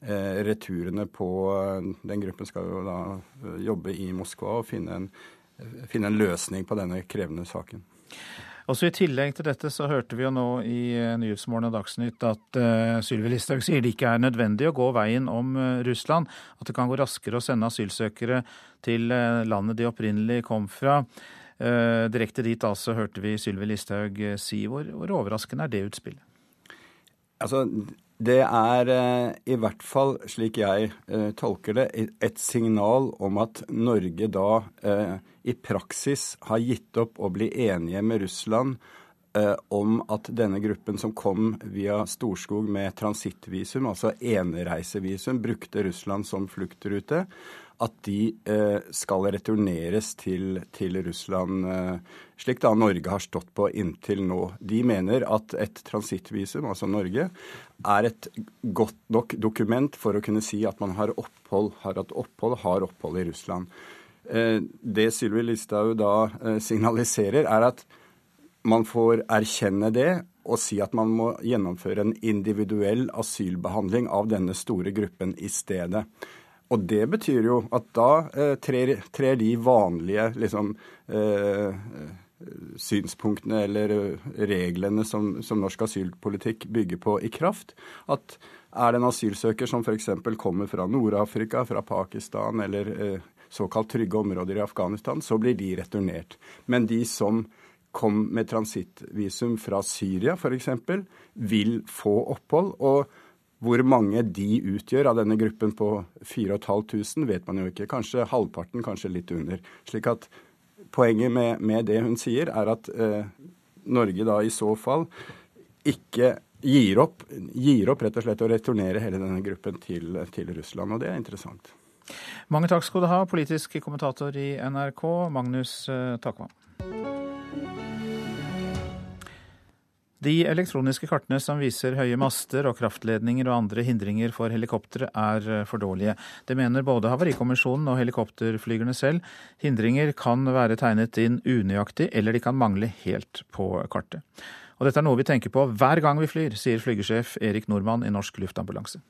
returene på eh, Den gruppen skal jo da eh, jobbe i Moskva og finne en, finne en løsning på denne krevende saken. Også I tillegg til dette så hørte vi jo nå i eh, Nyhetsmorgen og Dagsnytt at uh, Sylvi Listhaug sier det ikke er nødvendig å gå veien om uh, Russland. At det kan gå raskere å sende asylsøkere til uh, landet de opprinnelig kom fra. Direkte dit altså hørte vi Sylvi Listhaug si. Hvor, hvor overraskende er det utspillet? Altså, det er eh, i hvert fall, slik jeg eh, tolker det, et signal om at Norge da eh, i praksis har gitt opp å bli enige med Russland om at denne gruppen som kom via Storskog med transittvisum, altså enereisevisum, brukte Russland som fluktrute at de eh, skal returneres til, til Russland, eh, slik da Norge har stått på inntil nå. De mener at et transittvisum, altså Norge, er et godt nok dokument for å kunne si at man har opphold, har hatt opphold, har opphold i Russland. Eh, det Sylvi Listhaug da signaliserer, er at man får erkjenne det og si at man må gjennomføre en individuell asylbehandling av denne store gruppen i stedet. Og det betyr jo at da eh, trer, trer, de vanlige liksom, eh, synspunktene eller eh, reglene som, som, norsk asylpolitikk bygger på, i kraft. At er det en asylsøker som f.eks. kommer fra Nord-Afrika, fra Pakistan eller eh, såkalt trygge områder i Afghanistan, så blir de returnert. Men de som kom med transittvisum fra Syria f.eks., vil få opphold. og hvor mange de utgjør av denne gruppen på 4500, vet man jo ikke. Kanskje halvparten, kanskje litt under. Slik at poenget med, med det hun sier, er at eh, Norge da i så fall ikke gir opp, gir opp rett og slett å returnere hele denne gruppen til, til Russland. Og det er interessant. Mange takk skal du ha, politisk kommentator i NRK, Magnus eh, Takvam. De elektroniske kartene som viser høye master og kraftledninger og andre hindringer for helikoptre, er eh, for dårlige. Det mener både Havarikommisjonen og helikopterflygerne selv. Hindringer kan være tegnet inn unøyaktig, eller de kan mangle helt på kartet. Og dette er noe vi tenker på hver gang vi flyr, sier flygersjef Erik Nordmann i Norsk Luftambulanse.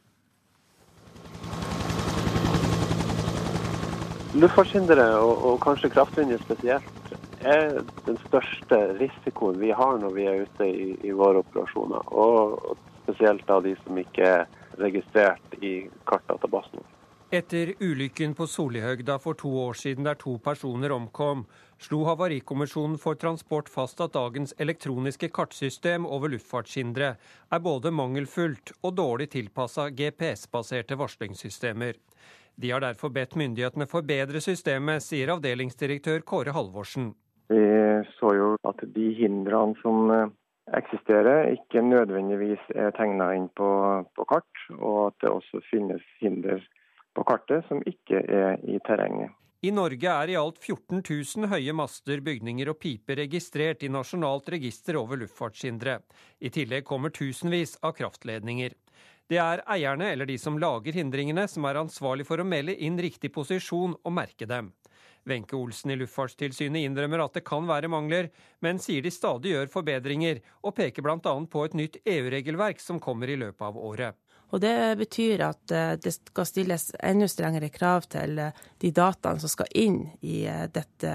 Luftfartshindre, og, og kanskje kraftlinjer spesielt, er den største risikoen vi har når vi er ute i, i våre operasjoner. Og, spesielt da de som ikke er registrert i kartdatabasen. Etter ulykken på Solihøgda for to år siden der to personer omkom, slo Havarikommisjonen for transport fast at dagens elektroniske kartsystem over luftfartshindre er både mangelfullt og dårlig tilpassa GPS-baserte varslingssystemer. De har derfor bedt myndighetene forbedre systemet, sier avdelingsdirektør Kåre Halvorsen. Vi så jo at de hindrene som eh, eksisterer, ikke nødvendigvis er tegna inn på, på, kart, og at det også finnes hinder på kartet som ikke er i terrenget. I Norge er i alt 14 000 høye master, bygninger og piper registrert i Nasjonalt register over luftfartshindre. I tillegg kommer tusenvis av kraftledninger. Det er eierne eller de som lager hindringene som er ansvarlig for å melde inn riktig posisjon og merke dem. Wenche Olsen i Luftfartstilsynet innrømmer at det kan være mangler, men sier de stadig gjør forbedringer, og peker bl.a. på et nytt EU-regelverk som kommer i løpet av året. Og Det betyr at eh, det skal stilles enda strengere krav til eh, de dataene som skal inn i eh, dette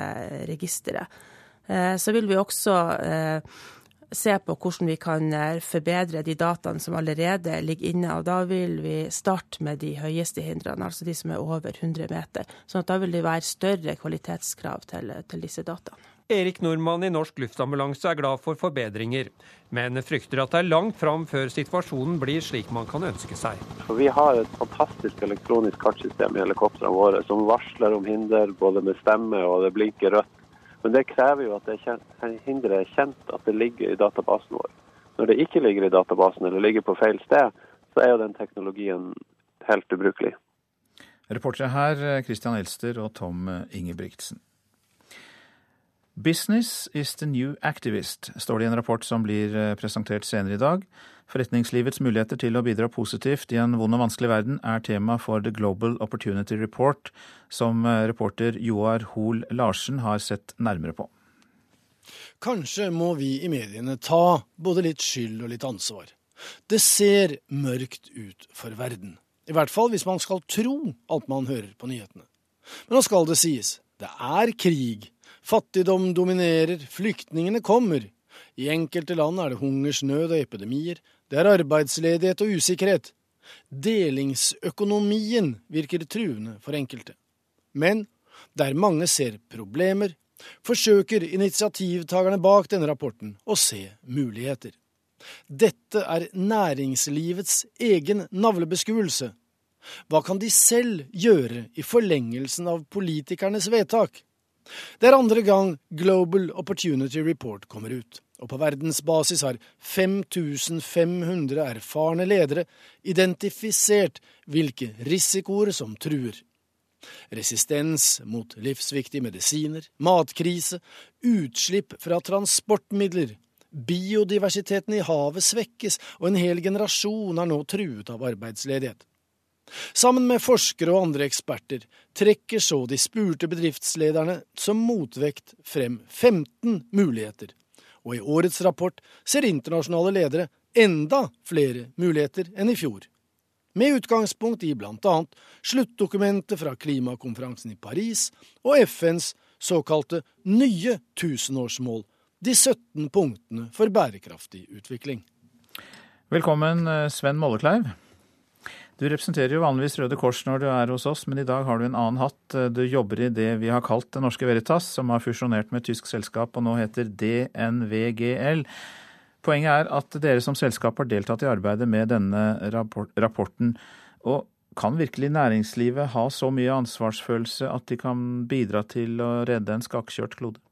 registeret. Så vil vi også se på hvordan vi kan forbedre de dataene som allerede ligger inne. og Da vil vi starte med de høyeste hindrene, altså de som er over 100 meter. sånn at da vil det være større kvalitetskrav til, til disse dataene. Erik Nordmann i Norsk Luftambulanse er glad for forbedringer, men frykter at det er langt fram før situasjonen blir slik man kan ønske seg. Vi har et fantastisk elektronisk kartsystem i helikoptrene våre som varsler om hinder både med stemme og det blinker rødt. Men det krever jo at det hinderet er kjent, at det ligger i databasen vår. Når det ikke ligger i databasen eller ligger på feil sted, så er jo den teknologien helt ubrukelig. Reportere her Christian Elster og Tom Ingebrigtsen. Business is the new activist, står det i en rapport som blir eh, presentert senere i dag. Forretningslivets muligheter til å bidra positivt i en vond og vanskelig verden er tema for The Global Opportunity Report, som eh, reporter Joar Hoel Larsen har sett nærmere på. Kanskje må vi i mediene ta både litt skyld og litt ansvar. Det ser mørkt ut for verden. I hvert fall hvis man skal tro alt man hører på nyhetene. Men nå skal det sies, det er krig Fattigdom dominerer, flyktningene kommer, I enkelte land er det hungersnød og epidemier. Det er arbeidsledighet og usikkerhet. Delingsøkonomien virker truende for enkelte. Men der mange ser problemer, forsøker initiativtakerne bak denne rapporten å se muligheter. Dette er næringslivets egen navlebeskuelse. Hva kan de selv gjøre i forlengelsen av politikernes vedtak? Det er andre gang Global Opportunity Report kommer ut, og på verdensbasis har 5500 erfarne ledere identifisert hvilke risikoer som truer. Resistens mot livsviktige medisiner, matkrise, utslipp fra transportmidler, biodiversiteten i havet svekkes, og en hel generasjon er nå truet av arbeidsledighet. Sammen med forskere og andre eksperter trekker så de spurte bedriftslederne som motvekt frem 15 muligheter, og i årets rapport ser internasjonale ledere enda flere muligheter enn i fjor. Med utgangspunkt i bl.a. sluttdokumentet fra klimakonferansen i Paris og FNs såkalte nye tusenårsmål, de 17 punktene for bærekraftig utvikling. Velkommen, Sven Mollekleiv. Du representerer jo vanligvis Røde Kors når du er hos oss, men i dag har du en annen hatt. Du jobber i det vi har kalt Det Norske Veritas, som har fusjonert med et tysk selskap og nå heter DNVGL. Poenget er at dere som selskap har deltatt i arbeidet med denne rapporten. Og kan virkelig næringslivet ha så mye ansvarsfølelse at de kan bidra til å redde en skakkjørt klode?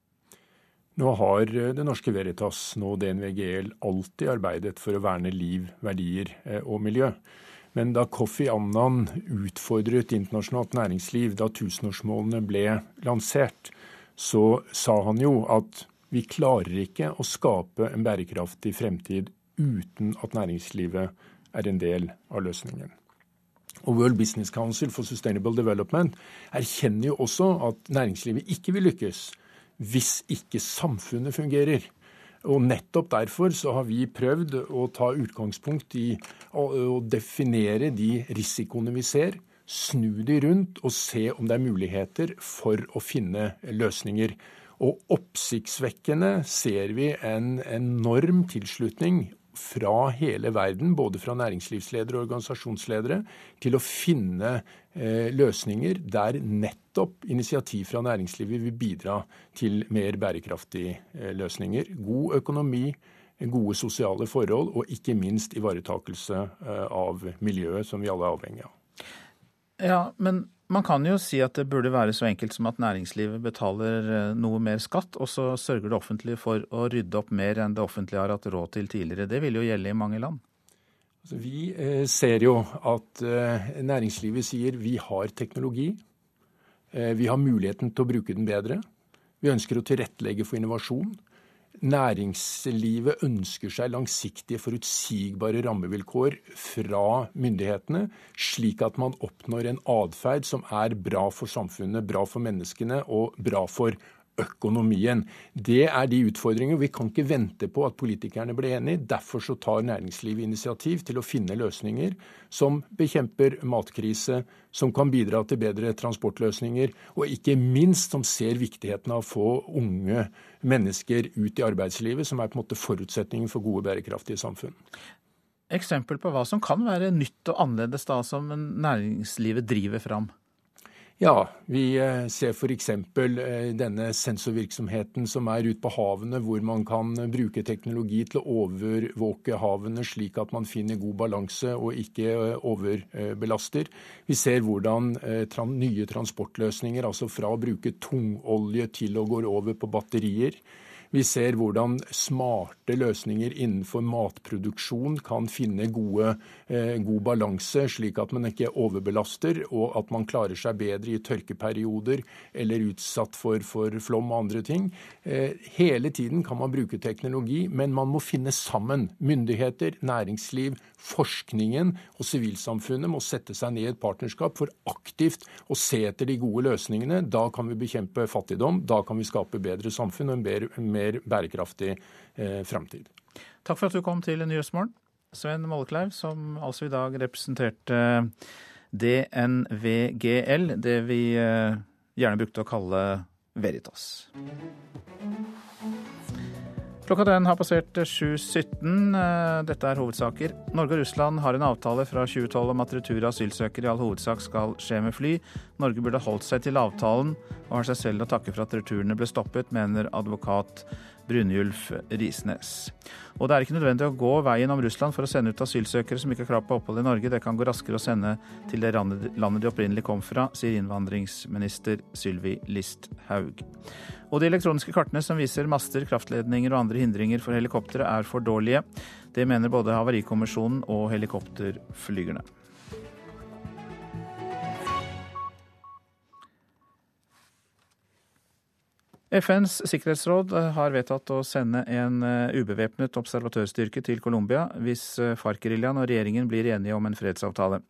Nå har Det Norske Veritas, nå DNVGL, alltid arbeidet for å verne liv, verdier og miljø. Men da Kofi Annan utfordret internasjonalt næringsliv da tusenårsmålene ble lansert, så sa han jo at vi klarer ikke å skape en bærekraftig fremtid uten at næringslivet er en del av løsningen. Og World Business Council for Sustainable Development erkjenner jo også at næringslivet ikke vil lykkes hvis ikke samfunnet fungerer. Og Nettopp derfor så har vi prøvd å ta utgangspunkt i å, definere de risikoene vi ser. Snu de rundt og se om det er muligheter for å finne løsninger. Og oppsiktsvekkende ser vi en enorm tilslutning fra hele verden, både fra næringslivsledere og organisasjonsledere, til å finne eh, løsninger der nettopp initiativ fra næringslivet vil bidra til mer bærekraftige eh, løsninger. God økonomi, gode sosiale forhold og ikke minst ivaretakelse eh, av miljøet, som vi alle er avhengig av. Ja, men man kan jo si at det burde være så enkelt som at næringslivet betaler eh, noe mer skatt, og så sørger det offentlige for å rydde opp mer enn det offentlige har hatt råd til tidligere. Det vil jo gjelde i mange land. Altså, vi eh, ser jo at eh, næringslivet sier vi har teknologi. Vi har muligheten til å bruke den bedre. Vi ønsker å tilrettelegge for innovasjon. Næringslivet ønsker seg langsiktige, forutsigbare rammevilkår fra myndighetene, slik at man oppnår en atferd som er bra for samfunnet, bra for menneskene og bra for økonomien. Det er de utfordringene. Vi kan ikke vente på at politikerne blir enige. Derfor så tar næringslivet initiativ til å finne løsninger som bekjemper matkrise, som kan bidra til bedre transportløsninger, og ikke minst som ser viktigheten av å få unge mennesker ut i arbeidslivet, som er på en måte forutsetningen for gode, bærekraftige samfunn. Eksempel på hva som kan være nytt og annerledes da, som næringslivet driver fram? Ja, vi eh, ser f.eks. Eh, denne sensorvirksomheten som er ute på havene, hvor man kan bruke teknologi til å overvåke havene slik at man finner god balanse og ikke eh, overbelaster. Vi ser hvordan nye transportløsninger, altså fra å bruke tungolje til å gå over på batterier, vi ser hvordan smarte løsninger innenfor matproduksjon kan finne gode, eh, god balanse, slik at man ikke overbelaster, og at man klarer seg bedre i tørkeperioder eller utsatt for, for flom og andre ting. Eh, hele tiden kan man bruke teknologi, men man må finne sammen. Myndigheter, næringsliv, forskningen og sivilsamfunnet må sette seg ned i et partnerskap for aktivt å se etter de gode løsningene. Da kan vi bekjempe fattigdom, da kan vi skape bedre samfunn og en mer, mer bærekraftig eh, framtid. Takk for at du kom til Nyhetsmorgen. Sven Mollekleiv, som altså i dag representerte DNVGL, det vi eh, gjerne brukte å kalle Veritas. Klokka den har passert 7.17. Eh, dette er hovedsaker. Norge og Russland har en avtale fra 2012 om at retur av asylsøkere i all hovedsak skal skje med fly. Norge burde holdt seg til avtalen, og har seg selv å takke for at returene ble stoppet, mener advokat Brynjulf Risnes. Og det er ikke nødvendig å gå veien om Russland for å sende ut asylsøkere som ikke har krav på opphold i Norge. Det kan gå raskere å sende til det landet de opprinnelig kom fra, sier innvandringsminister Sylvi Listhaug. Og de elektroniske kartene som viser master, kraftledninger og andre hindringer for helikoptre er for dårlige. Det mener både Havarikommisjonen og helikopterflygerne. FNs sikkerhetsråd har vedtatt å sende en eh, ubevæpnet observatørstyrke til Colombia hvis eh, FARC-geriljaen og regjeringen blir enige om en fredsavtale.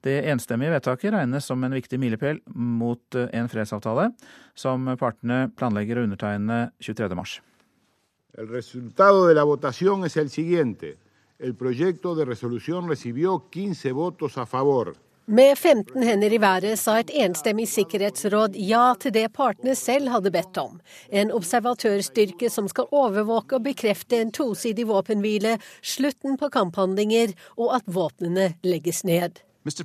Det enstemmige vedtaket regnes som en viktig milepæl mot eh, en fredsavtale, som partene planlegger å undertegne 23.3. El resultado de la votación es el siguiente. El proyecto de resolución recibió 15 votos a favor. Med 15 hender i været sa et enstemmig sikkerhetsråd ja til det partene selv hadde bedt om. En observatørstyrke som skal overvåke og bekrefte en tosidig våpenhvile, slutten på kamphandlinger og at våpnene legges ned. Mr.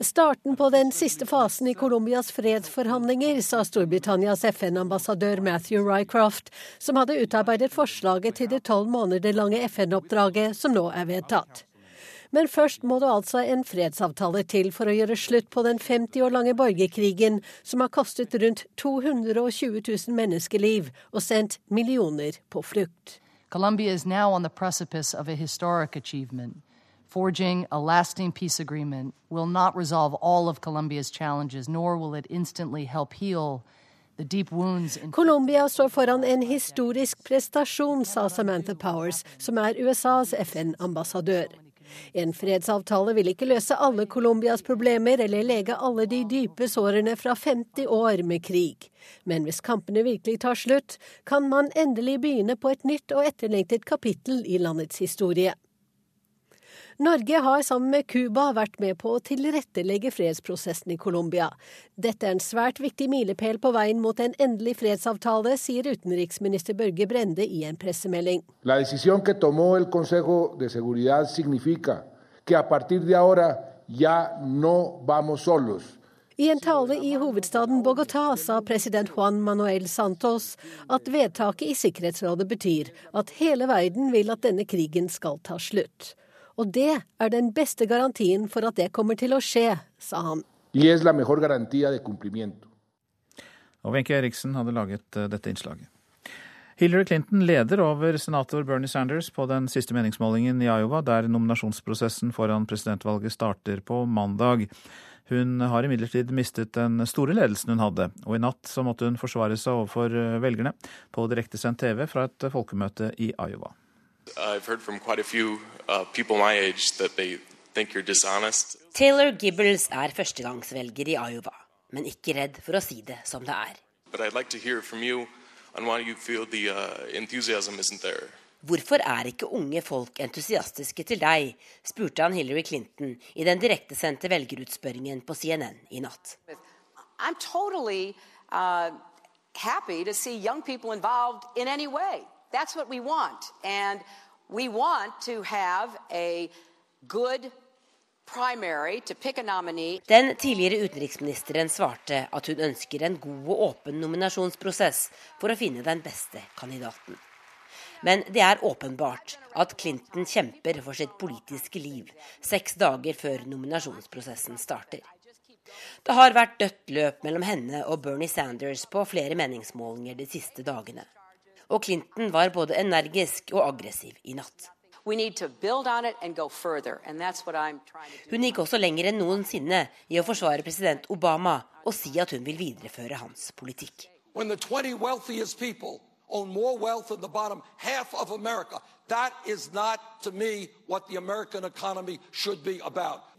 Starten på den siste fasen i Colombias fredsforhandlinger, sa Storbritannias FN-ambassadør Matthew Rycroft, som hadde utarbeidet forslaget til det tolv måneder lange FN-oppdraget som nå er vedtatt. Men først må det altså en fredsavtale til for å gjøre slutt på den 50 år lange borgerkrigen som har kostet rundt 220 000 menneskeliv og sendt millioner på flukt. Colombia is now on the precipice of a historic achievement. Forging a lasting peace agreement will not resolve all of Colombia's challenges, nor will it instantly help heal the deep wounds in Colombia står foran en historisk prestasjon, sa Samantha Powers, som er USAs FN-ambassadør. En fredsavtale vil ikke løse alle Colombias problemer eller lege alle de dype sårene fra 50 år med krig. Men hvis kampene virkelig tar slutt, kan man endelig begynne på et nytt og etterlengtet kapittel i landets historie. Norge har sammen med Cuba vært med på å tilrettelegge fredsprosessen i Colombia. Dette er en svært viktig milepæl på veien mot en endelig fredsavtale, sier utenriksminister Børge Brende i en pressemelding. La decisión que tomó el Consejo de Seguridad significa que a partir de ahora ya no vamos solos. I en tale i hovedstaden Bogotá sa president Juan Manuel Santos at vedtaket i Sikkerhetsrådet betyr at hele verden vil at denne krigen skal ta slutt. Og det er den beste garantien for at det kommer til å skje, sa han. Og Wenche Eriksen hadde laget eh, dette innslaget. Hillary Clinton leder over senator Bernie Sanders på den siste meningsmålingen i Iowa, der nominasjonsprosessen foran presidentvalget starter på mandag. Hun har imidlertid mistet den store ledelsen hun hadde, og i natt så måtte hun forsvare seg overfor eh, velgerne på direktesendt TV fra et folkemøte i Iowa. I've heard from quite a few uh, people my age that they think you're dishonest. Taylor Gibbles er førstegangsvelger i Iowa, men ikke redd for å si det som det er. But I'd like to hear from you on why you feel the uh, enthusiasm isn't there. Hvorfor er ikke unge folk entusiastiske til deg, spurte han Hillary Clinton i den direktesendte velgerutspørringen på CNN i natt. I'm totally, uh, happy to see young people involved in any way. That's what we want. And we want to have a good den tidligere utenriksministeren svarte at hun ønsker en god og åpen nominasjonsprosess for å finne den beste kandidaten. Men det er åpenbart at Clinton kjemper for sitt politiske liv seks dager før nominasjonsprosessen starter. Det har vært dødt løp mellom henne og Bernie Sanders på flere meningsmålinger de siste dagene og Clinton var både energisk og aggressiv i natt. Hun gikk også lenger enn noensinne i å forsvare president Obama og si at hun vil videreføre hans politikk.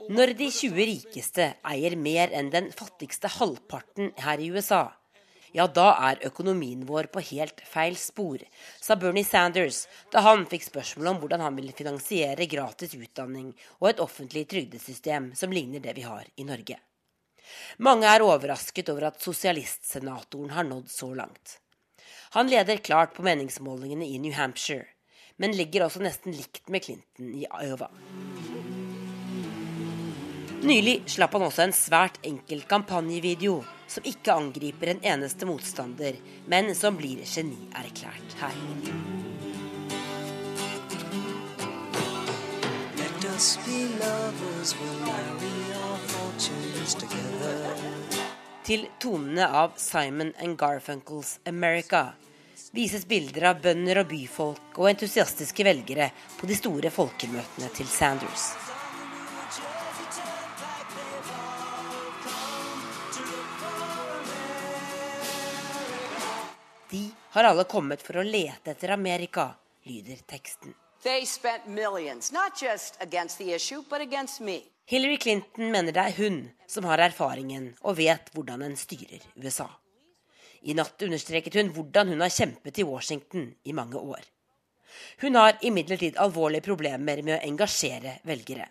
Når de 20 rikeste eier mer enn den fattigste halvparten her i USA, ja, da er økonomien vår på helt feil spor, sa Bernie Sanders da han fikk spørsmål om hvordan han ville finansiere gratis utdanning og et offentlig trygdesystem som ligner det vi har i Norge. Mange er overrasket over at sosialistsenatoren har nådd så langt. Han leder klart på meningsmålingene i New Hampshire, men ligger også nesten likt med Clinton i Iowa. Nylig slapp han også en svært enkel kampanjevideo som ikke angriper en eneste motstander, men som blir genierklært her. Let us be lovers, we'll marry our fortunes together til tonene av Simon and Garfunkels 'America' vises bilder av bønder og byfolk og entusiastiske velgere på de store folkemøtene til Sanders. Har alle kommet for å lete etter Amerika, lyder teksten. Millions, issue. Hillary Clinton mener det er hun som har erfaringen og vet hvordan en styrer USA. I natt understreket hun hvordan hun har kjempet i Washington i mange år. Hun har imidlertid alvorlige problemer med å engasjere velgere.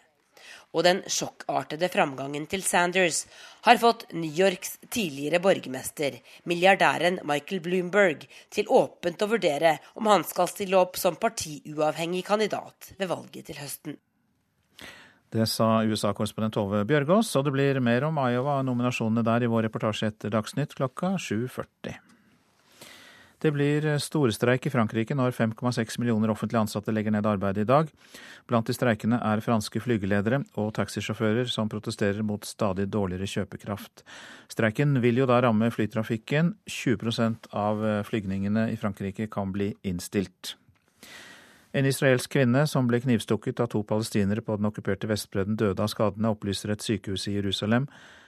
Og den sjokkartede framgangen til Sanders har fått New Yorks tidligere borgermester, milliardæren Michael Bloomberg, til åpent å vurdere om han skal stille opp som partiuavhengig kandidat ved valget til høsten. Det sa USA-korrespondent Tove Bjørgaas, og det blir mer om Iowa-nominasjonene der i vår reportasje etter Dagsnytt klokka 7.40. Det blir storstreik i Frankrike når 5,6 millioner offentlig ansatte legger ned arbeidet i dag. Blant de streikende er franske flygeledere og taxisjåfører som protesterer mot stadig dårligere kjøpekraft. Streiken vil jo da ramme flytrafikken. 20% av flygningene i Frankrike kan bli innstilt. En israelsk kvinne som ble knivstukket av to palestinere på den okkuperte Vestbredden, døde av skadene, opplyser et sykehus i Jerusalem.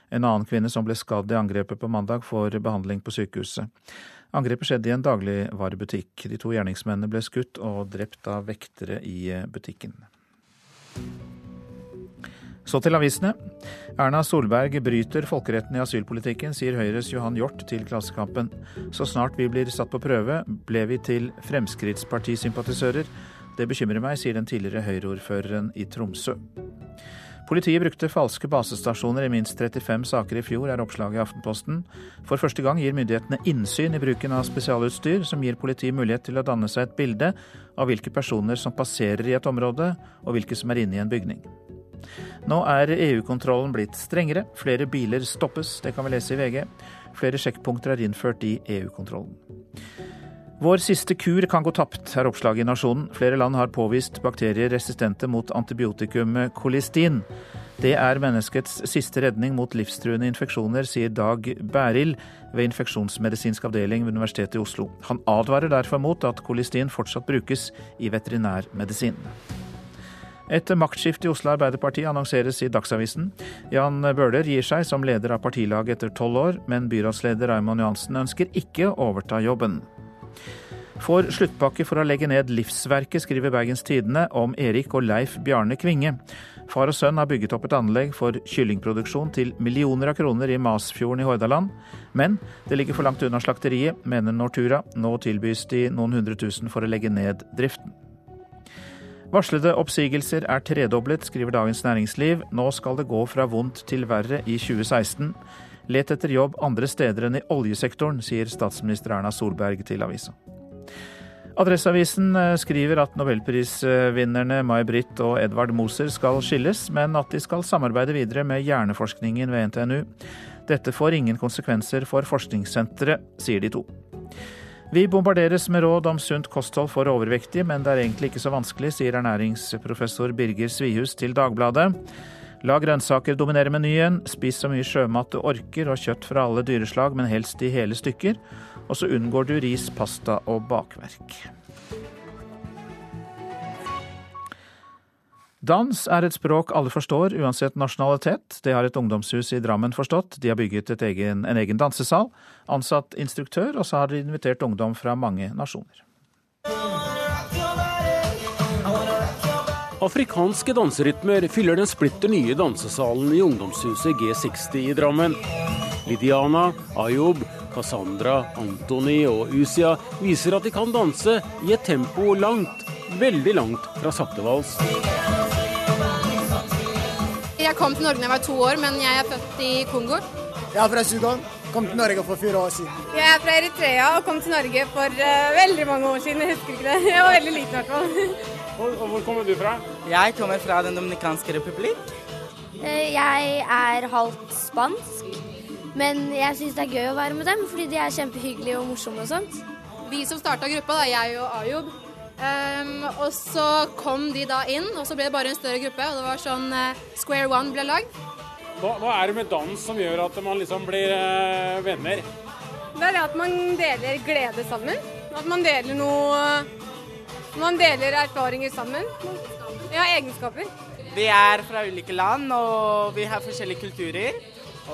En annen kvinne som ble skadd i angrepet på mandag, får behandling på sykehuset. Angrepet skjedde i en dagligvarebutikk. De to gjerningsmennene ble skutt og drept av vektere i butikken. Så til avisene. Erna Solberg bryter folkeretten i asylpolitikken, sier Høyres Johan Hjort til Klassekampen. Så snart vi blir satt på prøve, ble vi til Fremskrittspartisympatisører. Det bekymrer meg, sier den tidligere Høyre-ordføreren i Tromsø. Politiet brukte falske basestasjoner i minst 35 saker i fjor, er oppslaget i Aftenposten. For første gang gir myndighetene innsyn i bruken av spesialutstyr, som gir politiet mulighet til å danne seg et bilde av hvilke personer som passerer i et område, og hvilke som er inne i en bygning. Nå er EU-kontrollen blitt strengere. Flere biler stoppes, det kan vi lese i VG. Flere sjekkpunkter er innført i EU-kontrollen. Vår siste kur kan gå tapt, er oppslaget i Nasjonen. Flere land har påvist bakterier resistente mot antibiotikumet kolistin. Det er menneskets siste redning mot livstruende infeksjoner, sier Dag Bærild ved infeksjonsmedisinsk avdeling ved Universitetet i Oslo. Han advarer derfor mot at kolistin fortsatt brukes i veterinærmedisin. Et maktskifte i Oslo Arbeiderparti annonseres i Dagsavisen. Jan Bøhler gir seg som leder av partilaget etter tolv år, men byrådsleder Raymond Johansen ønsker ikke å overta jobben får sluttpakke for å legge ned livsverket, skriver Bergens Tidende om Erik og Leif Bjarne Kvinge. Far og sønn har bygget opp et anlegg for kyllingproduksjon til millioner av kroner i Masfjorden i Hordaland. Men det ligger for langt unna slakteriet, mener Nortura. Nå tilbys de noen hundre tusen for å legge ned driften. Varslede oppsigelser er tredoblet, skriver Dagens Næringsliv. Nå skal det gå fra vondt til verre i 2016. Let etter jobb andre steder enn i oljesektoren, sier statsminister Erna Solberg til avisa. Adresseavisen eh, skriver at nobelprisvinnerne May-Britt og Edvard Moser skal skilles, men at de skal samarbeide videre med hjerneforskningen ved NTNU. Dette får ingen konsekvenser for forskningssenteret, sier de to. Vi bombarderes med råd om sunt kosthold for overvektige, men det er egentlig ikke så vanskelig, sier ernæringsprofessor Birger Svihus til Dagbladet. La grønnsaker dominere menyen, spis så mye sjømat du orker og kjøtt fra alle dyreslag, men helst i hele stykker. Og så unngår du ris, pasta og bakverk. Dans er et språk alle forstår, uansett nasjonalitet. Det har et ungdomshus i Drammen forstått. De har bygget egen, en egen dansesal, ansatt instruktør, og så har de invitert ungdom fra mange nasjoner. Afrikanske danserytmer fyller den splitter nye dansesalen i ungdomshuset G60 i Drammen. Lidiana, Ayob Cassandra, Antony og Usia viser at de kan danse i et tempo langt, veldig langt fra sakte vals. Jeg kom til Norge da jeg var to år, men jeg er født i Kongo. Jeg er fra Sudan. Kom til Norge for fire år siden. Jeg er fra Eritrea og kom til Norge for uh, veldig mange år siden. Jeg husker ikke det. Jeg var veldig liten i hvert fall. Og hvor kommer du fra? Jeg kommer fra Den dominikanske republikk. Eh, jeg er halvt spansk, men jeg syns det er gøy å være med dem, fordi de er kjempehyggelige og morsomme og sånt. Vi som starta gruppa, da, jeg og Ayub, um, og så kom de da inn, og så ble det bare en større gruppe, og det var sånn uh, Square One ble lagd. Hva, hva, er det med dans som gjør at man liksom blir uh, venner? Det er det at man deler glede sammen. At man deler noe Man deler erfaringer sammen. Ja, egenskaper. Vi er fra ulike land, og vi har forskjellige kulturer.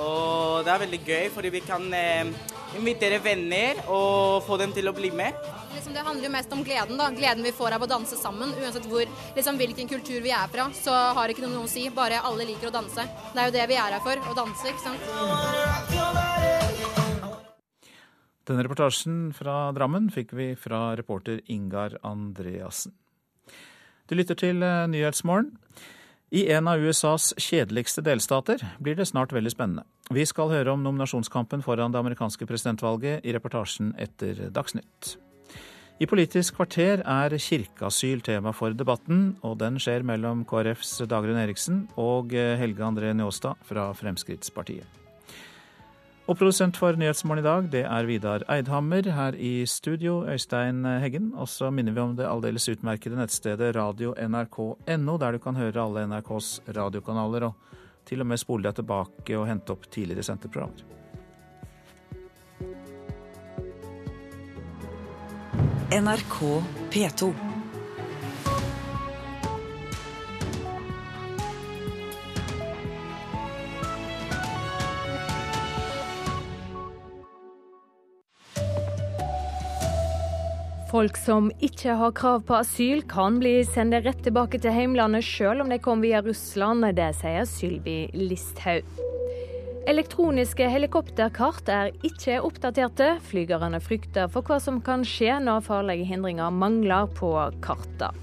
Og det er veldig gøy, fordi vi kan eh, invitere venner og få dem til å bli med. Liksom, det handler jo mest om gleden. da. Gleden vi får av å danse sammen. Uansett hvor, liksom, hvilken kultur vi er fra, så har det ikke noe å si. Bare alle liker å danse. Det er jo det vi er her for, å danse, ikke sant. Denne reportasjen fra Drammen fikk vi fra reporter Ingar Andreassen. Du lytter til eh, Nyhetsmorgen. I en av USAs kjedeligste delstater blir det snart veldig spennende. Vi skal høre om nominasjonskampen foran det amerikanske presidentvalget i reportasjen etter Dagsnytt. I Politisk kvarter er kirkeasyl tema for debatten, og den skjer mellom KrFs Dagrun Eriksen og Helge André Njåstad fra Fremskrittspartiet. Og produsent for Nyhetsmorgen i dag, det er Vidar Eidhammer. Her i studio, Øystein Heggen. Og så minner vi om det aldeles utmerkede nettstedet radio.nrk.no, der du kan høre alle NRKs radiokanaler, og til og med spole deg tilbake og hente opp tidligere sendte programmer. NRK P2. Folk som ikke har krav på asyl, kan bli sendt rett tilbake til heimlandet selv om de kom via Russland. Det sier Sylvi Listhaug. Elektroniske helikopterkart er ikke oppdaterte. Flygerne frykter for hva som kan skje når farlige hindringer mangler på kartene.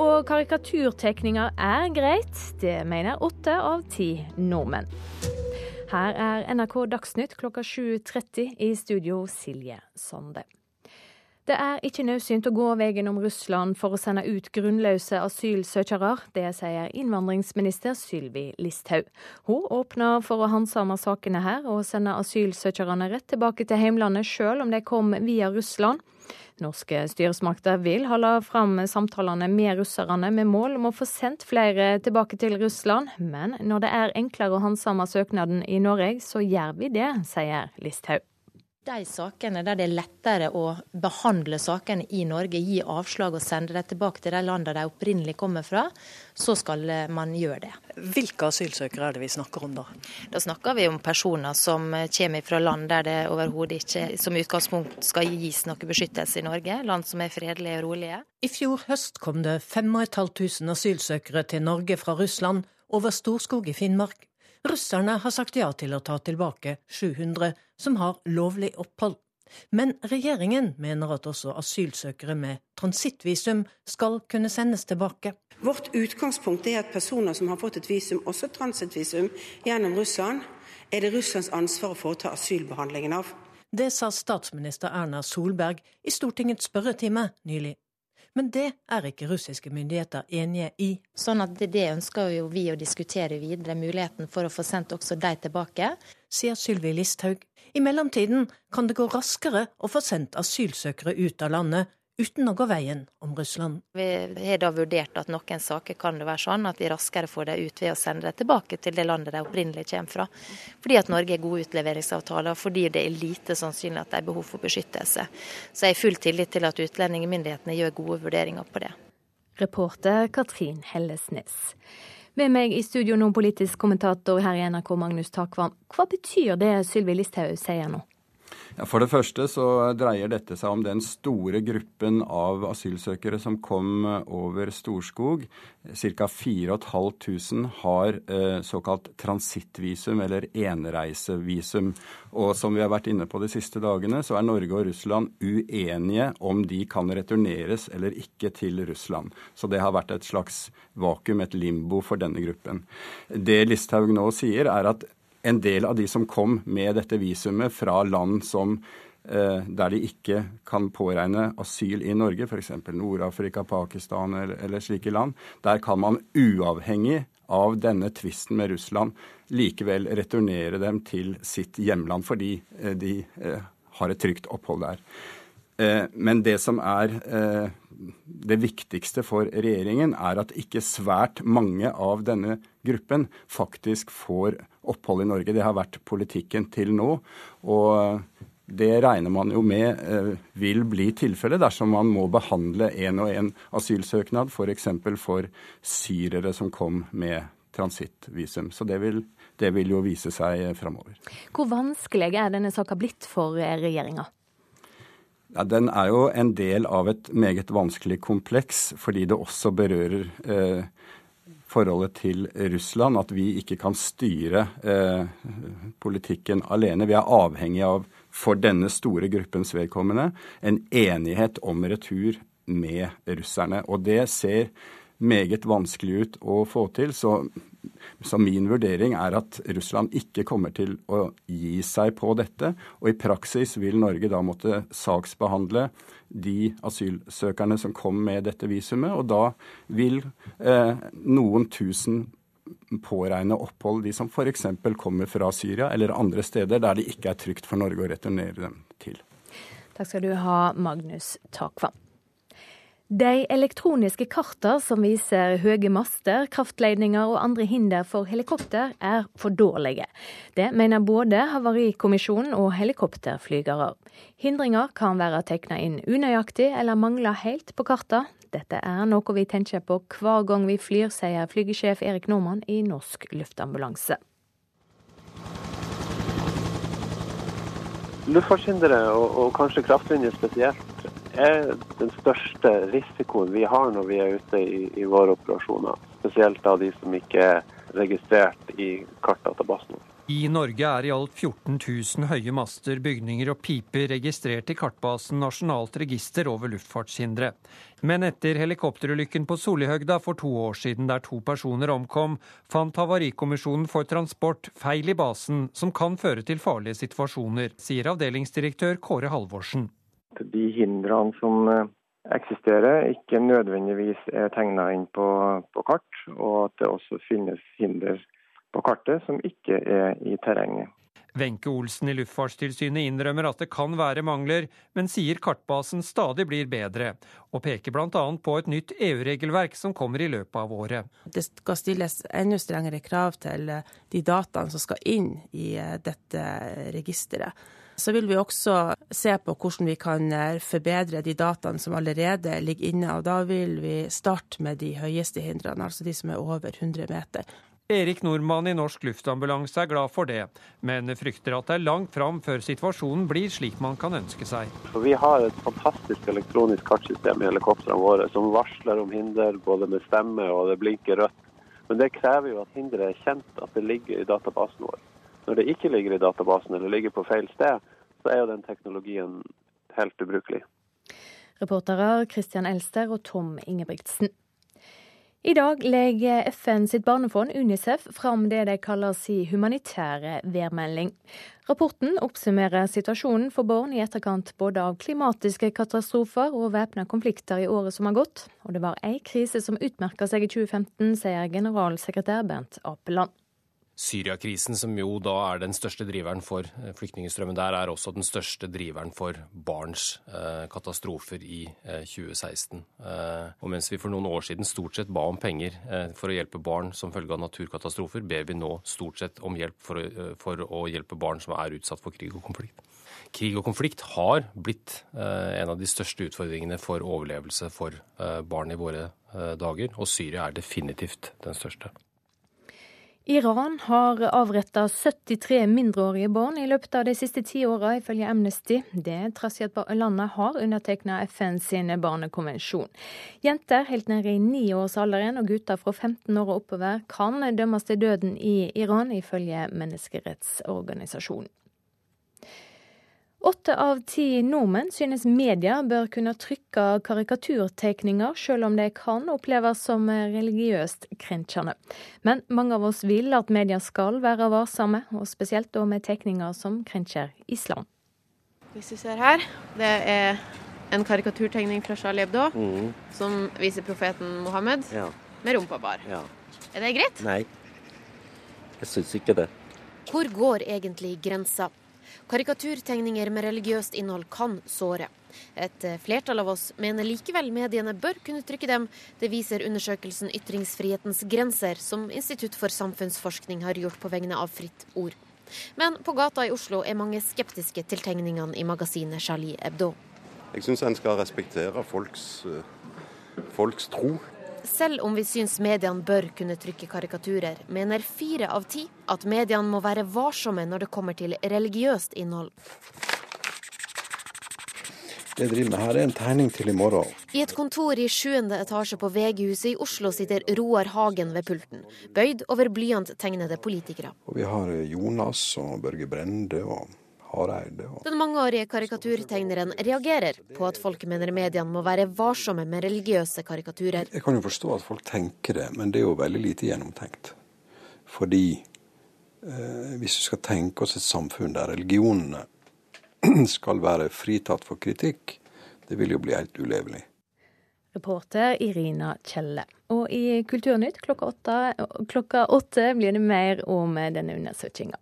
Og karikaturtegninger er greit. Det mener åtte av ti nordmenn. Her er NRK Dagsnytt klokka 7.30 i studio Silje Sande. Det er ikke nødsynt å gå veien om Russland for å sende ut grunnløse asylsøkere. Det sier innvandringsminister Sylvi Listhaug. Hun åpner for å handsame sakene her og sende asylsøkerne rett tilbake til heimlandet, selv om de kom via Russland. Norske styresmakter vil holde fram samtalene med russerne med mål om å få sendt flere tilbake til Russland, men når det er enklere å handsame søknaden i Norge, så gjør vi det, sier Listhaug. De sakene der det er lettere å behandle sakene i Norge, gi avslag og sende dem tilbake til de landene de opprinnelig kommer fra, så skal man gjøre det. Hvilke asylsøkere er det vi snakker om da? Da snakker vi om personer som kommer fra land der det overhodet ikke som utgangspunkt skal gis noe beskyttelse i Norge, land som er fredelige og rolige. I fjor høst kom det 5500 asylsøkere til Norge fra Russland over Storskog i Finnmark. Russerne har sagt ja til å ta tilbake 700 som har lovlig opphold. Men regjeringen mener at også asylsøkere med transittvisum skal kunne sendes tilbake. Vårt utgangspunkt er at personer som har fått et visum, også transittvisum, gjennom Russland, er det Russlands ansvar å foreta asylbehandlingen av. Det sa statsminister Erna Solberg i Stortingets spørretime nylig. Men det er ikke russiske myndigheter enige i. Sånn at Det ønsker jo vi å diskutere videre, muligheten for å få sendt også de tilbake. Sier Sylvi Listhaug. I mellomtiden kan det gå raskere å få sendt asylsøkere ut av landet uten å gå veien om Russland. Vi har da vurdert at noen saker kan det være sånn at vi raskere får det ut ved å sende det tilbake til det landet de opprinnelig kommer fra. Fordi at Norge har gode utleveringsavtaler, fordi det er lite sannsynlig at de har behov for beskyttelse. Så jeg har full tillit til at utlendingsmyndighetene gjør gode vurderinger på det. Reporter Katrin Hellesnes. Med meg i studio nå politisk kommentator her i NRK, Magnus Takvam. Hva betyr det Sylvi Listhaug sier nå? For det første så dreier dette seg om den store gruppen av asylsøkere som kom over Storskog. Ca. 4500 har eh, såkalt transittvisum, eller enreisevisum. Og som vi har vært inne på de siste dagene, så er Norge og Russland uenige om de kan returneres eller ikke til Russland. Så det har vært et slags vakuum, et limbo, for denne gruppen. Det Listhaug nå sier, er at en del av de som kom med dette visumet fra land som eh, der de ikke kan påregne asyl i Norge, f.eks. Nord-Afrika, Pakistan eller, eller, slike land, der kan man uavhengig av denne tvisten med Russland likevel returnere dem til sitt hjemland fordi eh, de eh, har et trygt opphold der. Eh, men det som er eh, det viktigste for regjeringen, er at ikke svært mange av denne gruppen faktisk får opphold i Norge. Det har vært politikken til nå. og det regner man jo med eh, vil bli tilfellet dersom man må behandle en og en asylsøknad, f.eks. For, for syrere som kom med transittvisum. Så det vil, det vil jo vise seg framover. Hvor vanskelig er denne saka blitt for regjeringa? Ja, den er jo en del av et meget vanskelig kompleks, fordi det også berører eh, forholdet til Russland. At vi ikke kan styre eh, politikken alene. Vi er avhengig av, for denne store gruppens vedkommende, en enighet om retur med russerne. Og det ser meget vanskelig ut å få til. Så så min vurdering er at Russland ikke kommer til å gi seg på dette. Og i praksis vil Norge da måtte saksbehandle de asylsøkerne som kom med dette visumet. Og da vil eh, noen tusen påregne opphold, de som f.eks. kommer fra Syria eller andre steder der det ikke er trygt for Norge å returnere dem til. Takk skal du ha, Magnus Takvam. De elektroniske kartene som viser høye master, kraftledninger og andre hinder for helikopter, er for dårlige. Det mener både Havarikommisjonen og helikopterflygere. Hindringer kan være tegna inn unøyaktig eller mangle helt på kartene. Dette er noe vi tenker på hver gang vi flyr, sier flygesjef Erik Normann i Norsk luftambulanse. Luftfartshindre, og, og kanskje kraftlinjer spesielt, er den største risikoen vi har når vi er ute i, i våre operasjoner. Spesielt av de som ikke er registrert i kartdatabasen. I Norge er i alt 14 000 høye master, bygninger og piper registrert i kartbasen Nasjonalt register over luftfartshindre. Men etter helikopterulykken på Solihøgda for to år siden der to personer omkom, fant Havarikommisjonen for transport feil i basen som kan føre til farlige situasjoner, sier avdelingsdirektør Kåre Halvorsen de hindrene som eh, eksisterer, ikke nødvendigvis er tegna inn på, på, kart, og at det også finnes hinder på kartet som ikke er i terrenget. Wenche Olsen i Luftfartstilsynet innrømmer at det kan være mangler, men sier kartbasen stadig blir bedre, og peker bl.a. på et nytt EU-regelverk som kommer i løpet av året. Det skal stilles enda strengere krav til de dataene som skal inn i eh, dette registeret. Så vil vi også se på hvordan vi kan eh, forbedre de dataene som allerede ligger inne. og Da vil vi starte med de høyeste hindrene, altså de som er over 100 meter. Erik Nordmann i Norsk Luftambulanse er glad for det, men frykter at det er langt fram før situasjonen blir slik man kan ønske seg. Vi har et fantastisk elektronisk kartsystem i helikoptrene våre som varsler om hinder både med stemme og det blinker rødt. Men det krever jo at hinderet er kjent, at det ligger i databasen vår. Når det ikke ligger i databasen eller ligger på feil sted, så er jo den teknologien helt ubrukelig. Reportere Christian Elster og Tom Ingebrigtsen. I dag legger FN sitt barnefond UNICEF fram det de kaller sin humanitære værmelding. Rapporten oppsummerer situasjonen for barn i etterkant både av klimatiske katastrofer og væpna konflikter i året som har gått. Og det var ei krise som utmerka seg i 2015, sier generalsekretær Bernt Apeland. Syriakrisen, som jo da er den største driveren for eh, flyktningstrømmen der, er også den største driveren for barns eh, katastrofer i eh, 2016. Eh, og mens vi for noen år siden stort sett ba om penger eh, for å hjelpe barn som følge av naturkatastrofer, ber vi nå stort sett om hjelp for, eh, for å hjelpe barn som er utsatt for krig og konflikt. Krig og konflikt har blitt en av de største utfordringene for overlevelse for barn i våre dager, og Syria er definitivt den største. Iran har avretta 73 mindreårige barn i løpet av de siste ti åra, ifølge Amnesty. Det trass i at landet har undertegna FN sin barnekonvensjon. Jenter helt nede i niårsalderen og gutter fra 15 år og oppover kan dømmes til døden i Iran, ifølge menneskerettsorganisasjonen. Åtte av ti nordmenn synes media bør kunne trykke karikaturtegninger, selv om de kan oppleves som religiøst krenkende. Men mange av oss vil at media skal være varsomme, og spesielt da med tegninger som krenker islam. Hvis du ser her, det er en karikaturtegning fra Charlie Hebdo mm. som viser profeten Mohammed ja. med rumpa bar. Ja. Er det greit? Nei, jeg syns ikke det. Hvor går egentlig grensa? Karikaturtegninger med religiøst innhold kan såre. Et eh, flertall av oss mener likevel mediene bør kunne trykke dem. Det viser undersøkelsen Ytringsfrihetens grenser, som Institutt for samfunnsforskning har gjort på vegne av Fritt Ord. Men på gata i Oslo er mange skeptiske til tegningene i magasinet Charlie Hebdo. Jeg syns en skal respektere folks, eh, folks tro. Selv om vi syns mediene bør kunne trykke karikaturer, mener fire av ti at mediene må være varsomme når det kommer til religiøst innhold. Det jeg driver med her, er en tegning til i morgen. I et kontor i sjuende etasje på VG-huset i Oslo sitter Roar Hagen ved pulten, bøyd over blyanttegnede politikere. Og vi har Jonas og Børge Brende og Hareide. Den mangeårige karikaturtegneren reagerer på at folk mener mediene må være varsomme med religiøse karikaturer. Jeg kan jo forstå at folk tenker det, men det er jo veldig lite gjennomtenkt. Fordi eh, hvis vi skal tenke oss et samfunn der religionene skal være fritatt for kritikk, det vil jo bli helt ulevelig. Reporter Irina Kjelle. Og i Kulturnytt klokka åtte, klokka åtte blir det mer om denne undersøkelsen.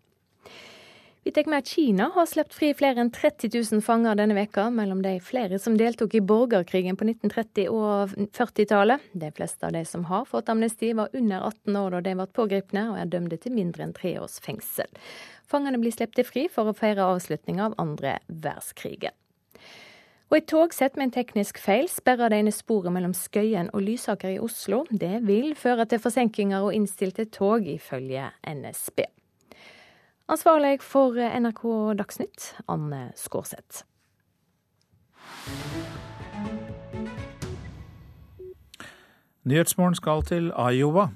Vi tar med at Kina har sluppet fri flere enn 30 000 fanger denne veka, mellom de flere som deltok i borgerkrigen på 1930- og 40-tallet. De fleste av de som har fått amnesti, var under 18 år da de ble pågrepne, og er dømte til mindre enn tre års fengsel. Fangene blir sluppet fri for å feire avslutninga av andre verdenskrigen. Og Et togsett med en teknisk feil sperrer det ene sporet mellom Skøyen og Lysaker i Oslo. Det vil føre til forsinkelser og innstilte tog, ifølge NSB. Ansvarlig for NRK Dagsnytt, Anne Skårseth. Nyhetsmorgen skal til Iowa.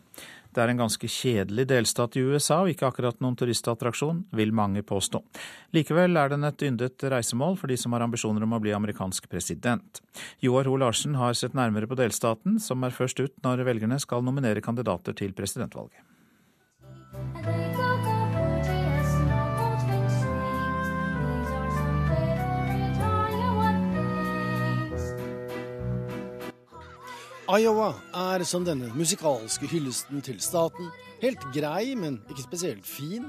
Det er en ganske kjedelig delstat i USA, og ikke akkurat noen turistattraksjon, vil mange påstå. Likevel er den et yndet reisemål for de som har ambisjoner om å bli amerikansk president. Joar Ho Larsen har sett nærmere på delstaten, som er først ut når velgerne skal nominere kandidater til presidentvalget. Iowa er som denne musikalske hyllesten til staten. Helt grei, men ikke spesielt fin.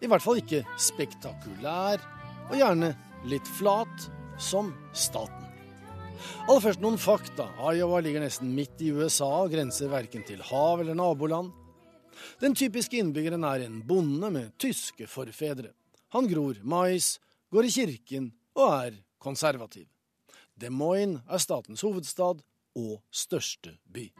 I hvert fall ikke spektakulær, og gjerne litt flat, som staten. Aller først noen fakta. Iowa ligger nesten midt i USA og grenser verken til hav eller naboland. Den typiske innbyggeren er en bonde med tyske forfedre. Han gror mais, går i kirken og er konservativ. Des Moines er statens hovedstad og største by.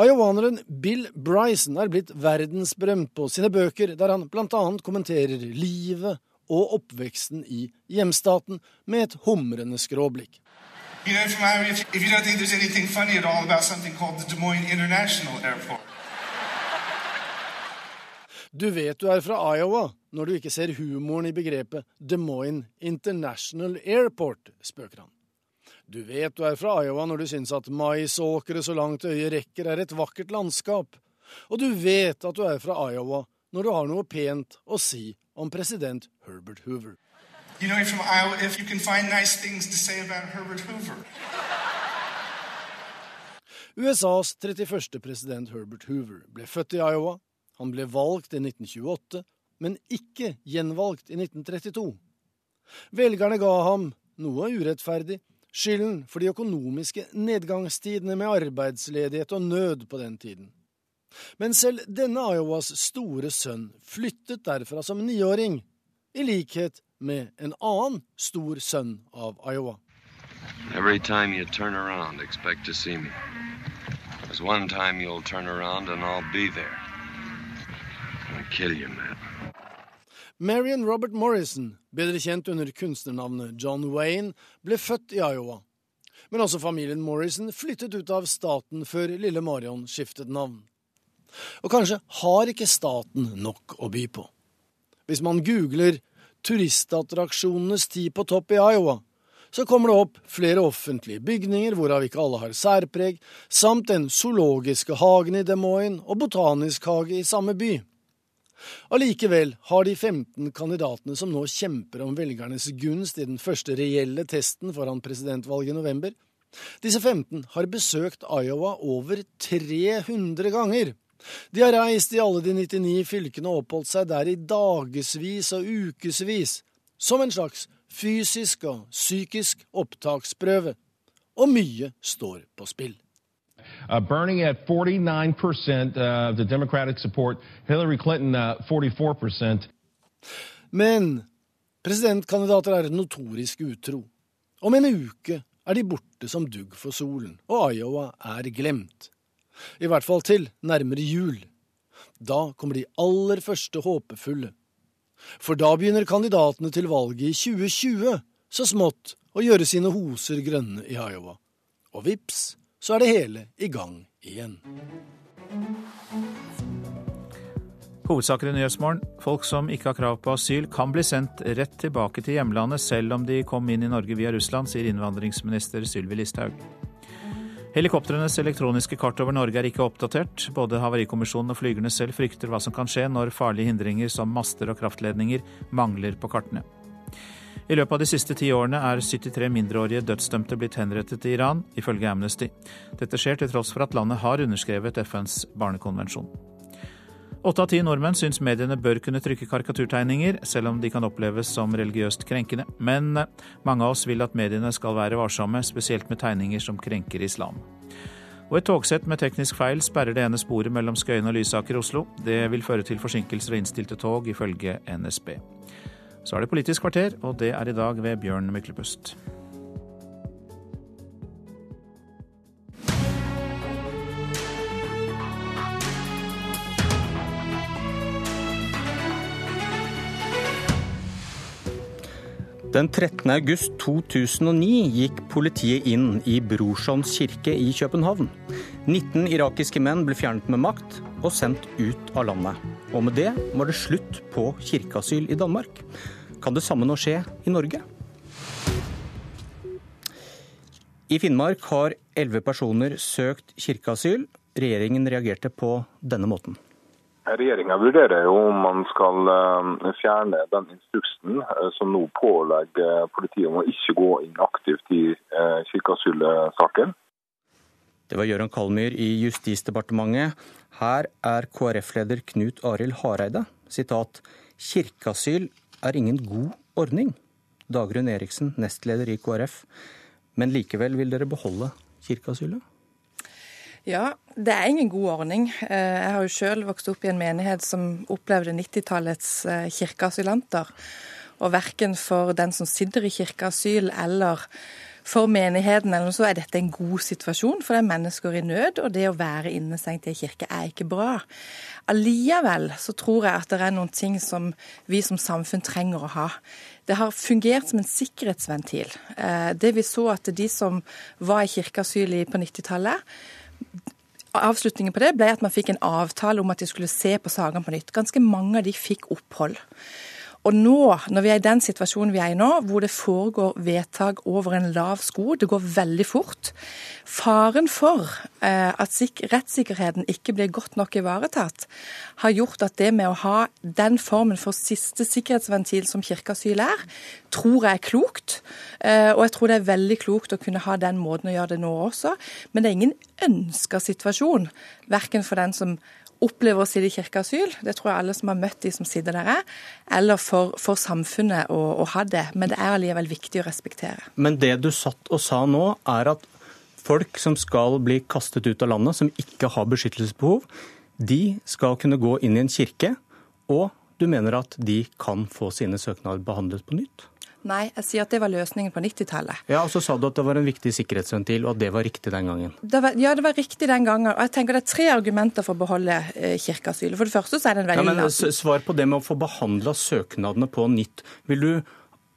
Iowaneren Bill Bryson er blitt verdensberømt på sine bøker, der han bl.a. kommenterer livet og oppveksten i hjemstaten med et humrende skråblikk. You know, from Iowa, if, if you don't think there's anything funny at all about something called the Des Moines International Airport. Du vet du er fra Iowa når du ikke ser humoren i begrepet Des Moines International Airport, spøker han. Du vet du er fra Iowa når du syns at maisåkre så langt øyet rekker er et vakkert landskap. Og du vet at du er fra Iowa når du har noe pent å si om president Herbert Hoover. You know, from Iowa, if you can find nice things to say about Herbert Hoover. USAs 31. president Herbert Hoover ble født i Iowa. Han ble valgt i 1928, men ikke gjenvalgt i 1932. Velgerne ga ham, noe urettferdig, skylden for de økonomiske nedgangstidene med arbeidsledighet og nød på den tiden. Men selv denne Iowas store sønn flyttet derfra som niåring, i likhet med en annen stor sønn av Iowa. Every time you turn around, expect to see me. There's one time you'll turn around and I'll be there. I'll kill you, man. Marion Robert Morrison, bedre kjent under kunstnernavnet John Wayne, ble født i Iowa. Men også familien Morrison flyttet ut av staten før lille Marion skiftet navn. Og kanskje har ikke staten nok å by på. Hvis man googler 'turistattraksjonenes tid på topp i Iowa', så kommer det opp flere offentlige bygninger, hvorav ikke alle har særpreg, samt den zoologiske hagen i Des Moines og botanisk hage i samme by. Allikevel har de 15 kandidatene som nå kjemper om velgernes gunst i den første reelle testen foran presidentvalget i november, disse 15 har besøkt Iowa over 300 ganger. De har reist i alle de 99 fylkene og oppholdt seg der i dagevis og ukevis, som en slags fysisk og psykisk opptaksprøve. Og mye står på spill. Uh, Bernie at 49%, of the Democratic support, Hillary Clinton uh, 44%. Men presidentkandidater er notorisk utro. Om en uke er de borte som dugg for solen, og Iowa er glemt. I hvert fall til nærmere jul. Da kommer de aller første håpefulle. For da begynner kandidatene til valget i 2020 så smått å gjøre sine hoser grønne i Iowa. Og vips, så er det hele i gang igjen. Hovedsaker i Nyhetsmorgen. Folk som ikke har krav på asyl, kan bli sendt rett tilbake til hjemlandet selv om de kom inn i Norge via Russland, sier innvandringsminister Sylvi Listhaug. Helikoptrenes elektroniske kart over Norge er ikke oppdatert. Både Havarikommisjonen og flygerne selv frykter hva som kan skje når farlige hindringer som master og kraftledninger mangler på kartene. I løpet av de siste ti årene er 73 mindreårige dødsdømte blitt henrettet i Iran, ifølge Amnesty. Dette skjer til tross for at landet har underskrevet FNs barnekonvensjon. Åtte av ti nordmenn syns mediene bør kunne trykke karikaturtegninger, selv om de kan oppleves som religiøst krenkende. Men mange av oss vil at mediene skal være varsomme, spesielt med tegninger som krenker islam. Og et togsett med teknisk feil sperrer det ene sporet mellom Skøyen og Lysaker i Oslo. Det vil føre til forsinkelser og innstilte tog, ifølge NSB. Så er det Politisk kvarter, og det er i dag ved Bjørn Myklebust. Den 13. august 2009 gikk politiet inn i Brorsons kirke i København. 19 irakiske menn ble fjernet med makt og sendt ut av landet. Og med det var det slutt på kirkeasyl i Danmark. Kan det samme nå skje i Norge? I Finnmark har elleve personer søkt kirkeasyl. Regjeringen reagerte på denne måten. Regjeringa vurderer jo om man skal eh, fjerne den instruksen eh, som nå pålegger politiet om å ikke gå inn aktivt i eh, kirkeasylsaken. Det var Gøran Kalmyr i Justisdepartementet. Her er KrF-leder Knut Arild Hareide. Sitat, Kirkeasyl er ingen god ordning. Dagrun Eriksen, nestleder i KrF. Men likevel vil dere beholde kirkeasylet? Ja, det er ingen god ordning. Jeg har jo selv vokst opp i en menighet som opplevde 90-tallets kirkeasylanter. Og verken for den som sitter i kirkeasyl eller for menigheten eller så er dette en god situasjon, for det er mennesker i nød. Og det å være innestengt i en kirke er ikke bra. Allikevel så tror jeg at det er noen ting som vi som samfunn trenger å ha. Det har fungert som en sikkerhetsventil. Det vi så at de som var i kirkeasyl på 90-tallet, Avslutningen på det ble at man fikk en avtale om at de skulle se på sakene på nytt. Ganske mange av de fikk opphold. Og nå, når vi er i den situasjonen vi er i nå, hvor det foregår vedtak over en lav sko, det går veldig fort, faren for eh, at rettssikkerheten ikke blir godt nok ivaretatt, har gjort at det med å ha den formen for siste sikkerhetsventil som kirkeasyl er, tror jeg er klokt. Eh, og jeg tror det er veldig klokt å kunne ha den måten å gjøre det nå også. Men det er ingen ønska situasjon, verken for den som opplever å sitte i kirkeasyl, det tror jeg alle som har møtt de som sitter der er, eller for, for samfunnet å, å, ha det. Men det er allikevel viktig å respektere. Men det du satt og sa nå, er at folk som skal bli kastet ut av landet, som ikke har beskyttelsesbehov, de skal kunne gå inn i en kirke, og du mener at de kan få sine søknader behandlet på nytt? Nei, jeg sier at det var løsningen på 90-tallet. Ja, og Så sa du at det var en viktig sikkerhetsventil, og at det var riktig den gangen? Det var, ja, det var riktig den gangen. Og jeg tenker Det er tre argumenter for å beholde eh, kirkeasylet. For det første så er det en veldig ja, men Svar på det med å få behandla søknadene på nytt. Vil du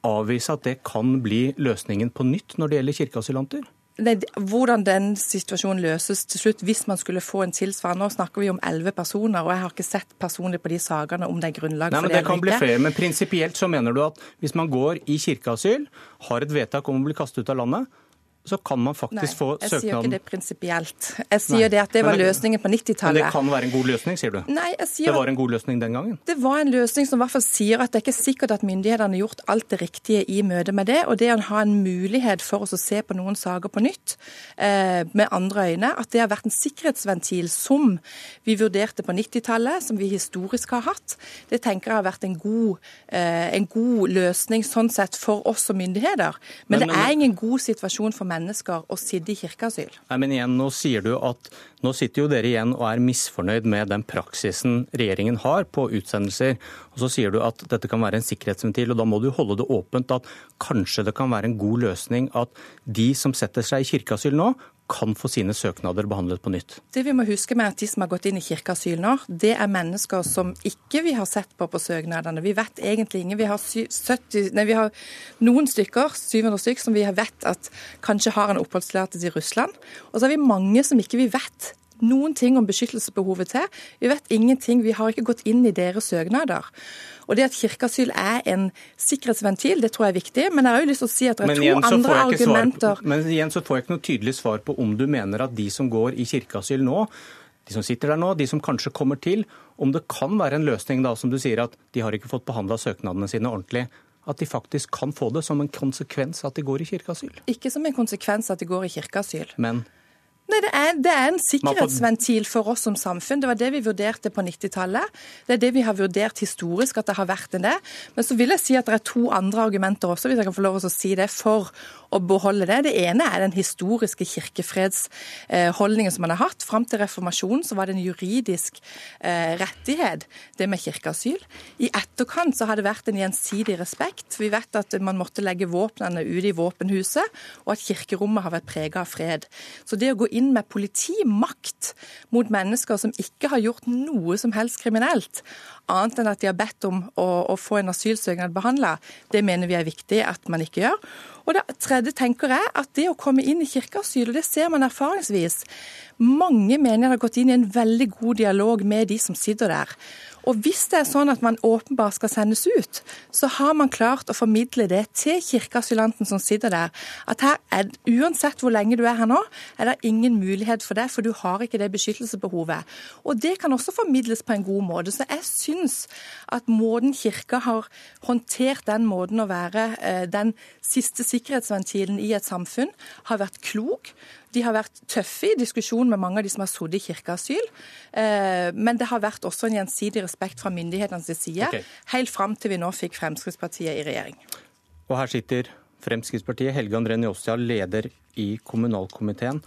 avvise at det kan bli løsningen på nytt når det gjelder kirkeasylanter? Nei, hvordan den situasjonen løses til slutt, hvis man skulle få en tilsvarende. Nå snakker vi om elleve personer, og jeg har ikke sett personlig på de sakene om det er grunnlag Nei, for men det. Det kan bli flere, men prinsipielt så mener du at hvis man går i kirkeasyl, har et vedtak om å bli kastet ut av landet, så kan man faktisk Nei, få jeg sier søknaden ikke det prinsipielt. Jeg sier Nei. det at det var løsningen på 90-tallet. Men det kan være en god løsning, sier du? Nei, jeg sier Det var en god løsning den gangen? Det var en løsning som i hvert fall sier at det er ikke sikkert at myndighetene har gjort alt det riktige i møte med det. Og det å ha en mulighet for oss å se på noen saker på nytt eh, med andre øyne, at det har vært en sikkerhetsventil som vi vurderte på 90-tallet, som vi historisk har hatt, det tenker jeg har vært en god, eh, en god løsning sånn sett for oss som myndigheter. Men, Men- det er ingen god situasjon for mennesker å sitte i kirkeasyl. Nei, men igjen, Nå sier du at nå sitter jo dere igjen og er misfornøyd med den praksisen regjeringen har på utsendelser. Og så sier du at dette kan være en sikkerhetsventil, og da må du holde det åpent at kanskje det kan være en god løsning at de som setter seg i kirkeasyl nå, kan få sine søknader behandlet på nytt. Det vi må huske med at De som har gått inn i kirkeasyl nå, det er mennesker som ikke vi har sett på på søknadene. Vi vet egentlig ingen. Vi har, 70, nei, vi har noen stykker, 700 stykker, som vi vet at kanskje har en oppholdstillatelse i Russland. Og så har vi mange som ikke vi vet noen ting om beskyttelsesbehovet til. Vi vet ingenting. Vi har ikke gått inn i deres søknader. Og det at kirkeasyl er en sikkerhetsventil, det tror jeg er viktig. Men jeg har jo lyst til å si at det er Men to andre argumenter. på, men igjen så får jeg ikke noe tydelig svar på om du mener at de som går i kirkeasyl nå, de som sitter der nå, de som kanskje kommer til, om det kan være en løsning da, som du sier, at de har ikke fått behandla søknadene sine ordentlig. At de faktisk kan få det som en konsekvens at de går i kirkeasyl. Ikke som en konsekvens at de går i kirkeasyl. Men Nei, det er, det er en sikkerhetsventil for oss som samfunn. Det var det vi vurderte på 90-tallet. Det er det vi har vurdert historisk at det har vært en det. Men så vil jeg si at det er to andre argumenter også, hvis jeg kan få lov til å si det, for å beholde det. Det ene er den historiske kirkefredsholdningen som man har hatt. Fram til reformasjonen så var det en juridisk eh, rettighet, det med kirkeasyl. I etterkant så har det vært en gjensidig respekt. Vi vet at man måtte legge våpnene ute i våpenhuset, og at kirkerommet har vært prega av fred. Så det å gå inn med politimakt mot mennesker som ikke har gjort noe som helst kriminelt, annet enn at de har bedt om å, å få en asylsøknad behandla, det mener vi er viktig at man ikke gjør. Og det tredje tenker jeg at det å komme inn i kirkeasyl, og det ser man erfaringsvis Mange menigheter har gått inn i en veldig god dialog med de som sitter der. Og hvis det er sånn at man åpenbart skal sendes ut, så har man klart å formidle det til kirkeasylanten som sitter der, at her er, uansett hvor lenge du er her nå, er det ingen mulighet for det, for du har ikke det beskyttelsesbehovet. Og det kan også formidles på en god måte. Så jeg syns at måten kirka har håndtert den måten å være eh, den siste sikkerhetsventilen i et samfunn, har vært klok. De har vært tøffe i diskusjon med mange av de som har sittet i kirkeasyl. Eh, Men det har vært også en gjensidig respekt fra myndighetenes side, okay. helt fram til vi nå fikk Fremskrittspartiet i regjering. Og her sitter Fremskrittspartiet, Helge André Njåstad, leder i kommunalkomiteen.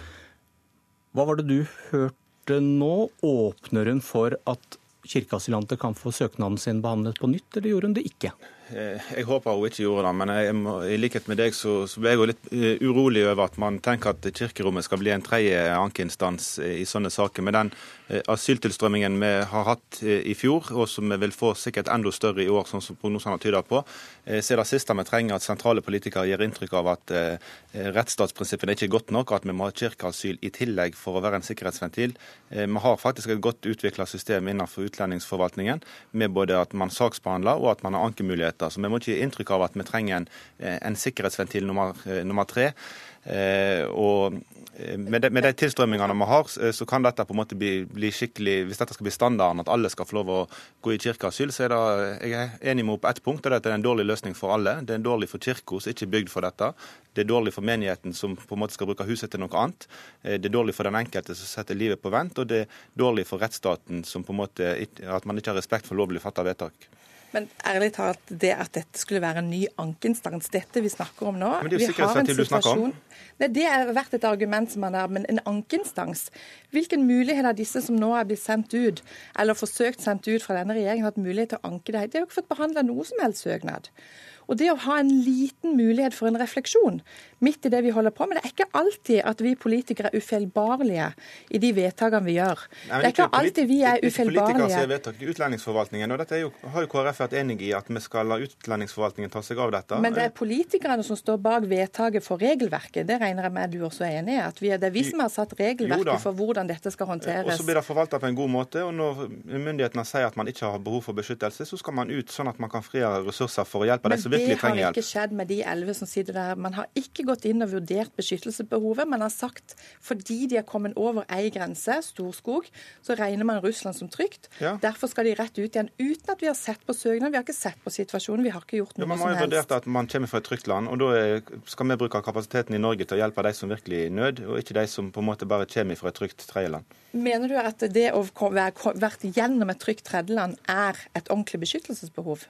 Hva var det du hørte nå? Åpner hun for at kirkeasylanter kan få søknaden sin behandlet på nytt, eller gjorde hun det ikke? Eh, Jeg håper hun ikke gjorde det, men jeg må, i likhet med deg så, så ble jeg jo litt eh, urolig over at man tenker at kirkerommet skal bli en tredje ankeinstans eh, i sånne saker. Med den asyltilstrømmingen vi har hatt eh, i fjor, og som vi vil få sikkert enda større i år, sånn som prognosene tyder på, eh, så er det siste vi trenger at sentrale politikere gir inntrykk av at eh, rettsstatsprinsippene ikke er godt nok, og at vi må ha kirkeasyl i tillegg for å være en sikkerhetsventil. Eh, Vi har faktisk et godt utvikla system innenfor utlendingsforvaltningen, med både at man saksbehandler og at man har ankemuligheter. Så vi må ikke gi inntrykk av at vi trenger en, eh, en sikkerhetsventil nummer, eh, nummer tre. Eh, og eh, med de, med de tilstrømmingene vi har, eh, så kan dette på en måte bli, bli skikkelig Hvis dette skal bli standarden, at alle skal få lov å gå i kirkeasyl, så er det jeg er enig med henne på ett punkt, og det er at det er en dårlig løsning for alle. Det er dårlig for kirka, som ikke er bygd for dette. Det er dårlig for menigheten, som på en måte skal bruke huset til noe annet. Eh, Det er dårlig for den enkelte som setter livet på vent, og det er dårlig for rettsstaten, som på en måte at man ikke har respekt for lovlig fatta vedtak. Men ærlig talt, det at dette skulle være en ny ankeinstans, dette vi snakker om nå Men det er jo vi har en sikkerhetsventil du snakker om. Nei, Det har vært et argument som man har, men en ankeinstans Hvilken mulighet har disse som nå er blitt sendt ut, eller forsøkt sendt ut fra denne regjeringen, hatt mulighet til å anke det? De har jo ikke fått behandla noe som helst søknad. Og det å ha en liten mulighet for en refleksjon midt i det vi holder på med. Det er ikke alltid at vi politikere er ufeilbarlige i de vedtakene vi gjør. Nei, det er ikke alltid vi er ufeilbarlige. Politikere sier vedtak i Utlendingsforvaltningen, og dette jo, har jo KrF vært enig i at vi skal la Utlendingsforvaltningen ta seg av dette. Men det er politikerne som står bak vedtaket for regelverket. Det regner jeg med du også er enig i. At vi det er vi som har satt regelverket for hvordan dette skal håndteres. Og så blir det forvalta på en god måte. og Når myndighetene sier at man ikke har behov for beskyttelse, så skal man ut sånn at man kan frigjøre ressurser for å hjelpe de som virkelig trenger hjelp. Men det har ikke skjedd med de elleve som sitter der. Man har ikke gått inn og vurdert beskyttelsesbehovet. men har sagt fordi de har kommet over ei grense, Storskog, så regner man Russland som trygt. Ja. Derfor skal de rett ut igjen, uten at vi har sett på søknaden. Vi har ikke sett på situasjonen. Vi har ikke gjort noe ja, som helst. Man har jo vurdert at man kommer fra et trygt land, og da skal vi bruke kapasiteten i Norge til å hjelpe de som virkelig er i nød, og ikke de som på en måte bare kommer fra et trygt tredjeland. Mener du at det å vært gjennom et trygt tredjeland er et ordentlig beskyttelsesbehov?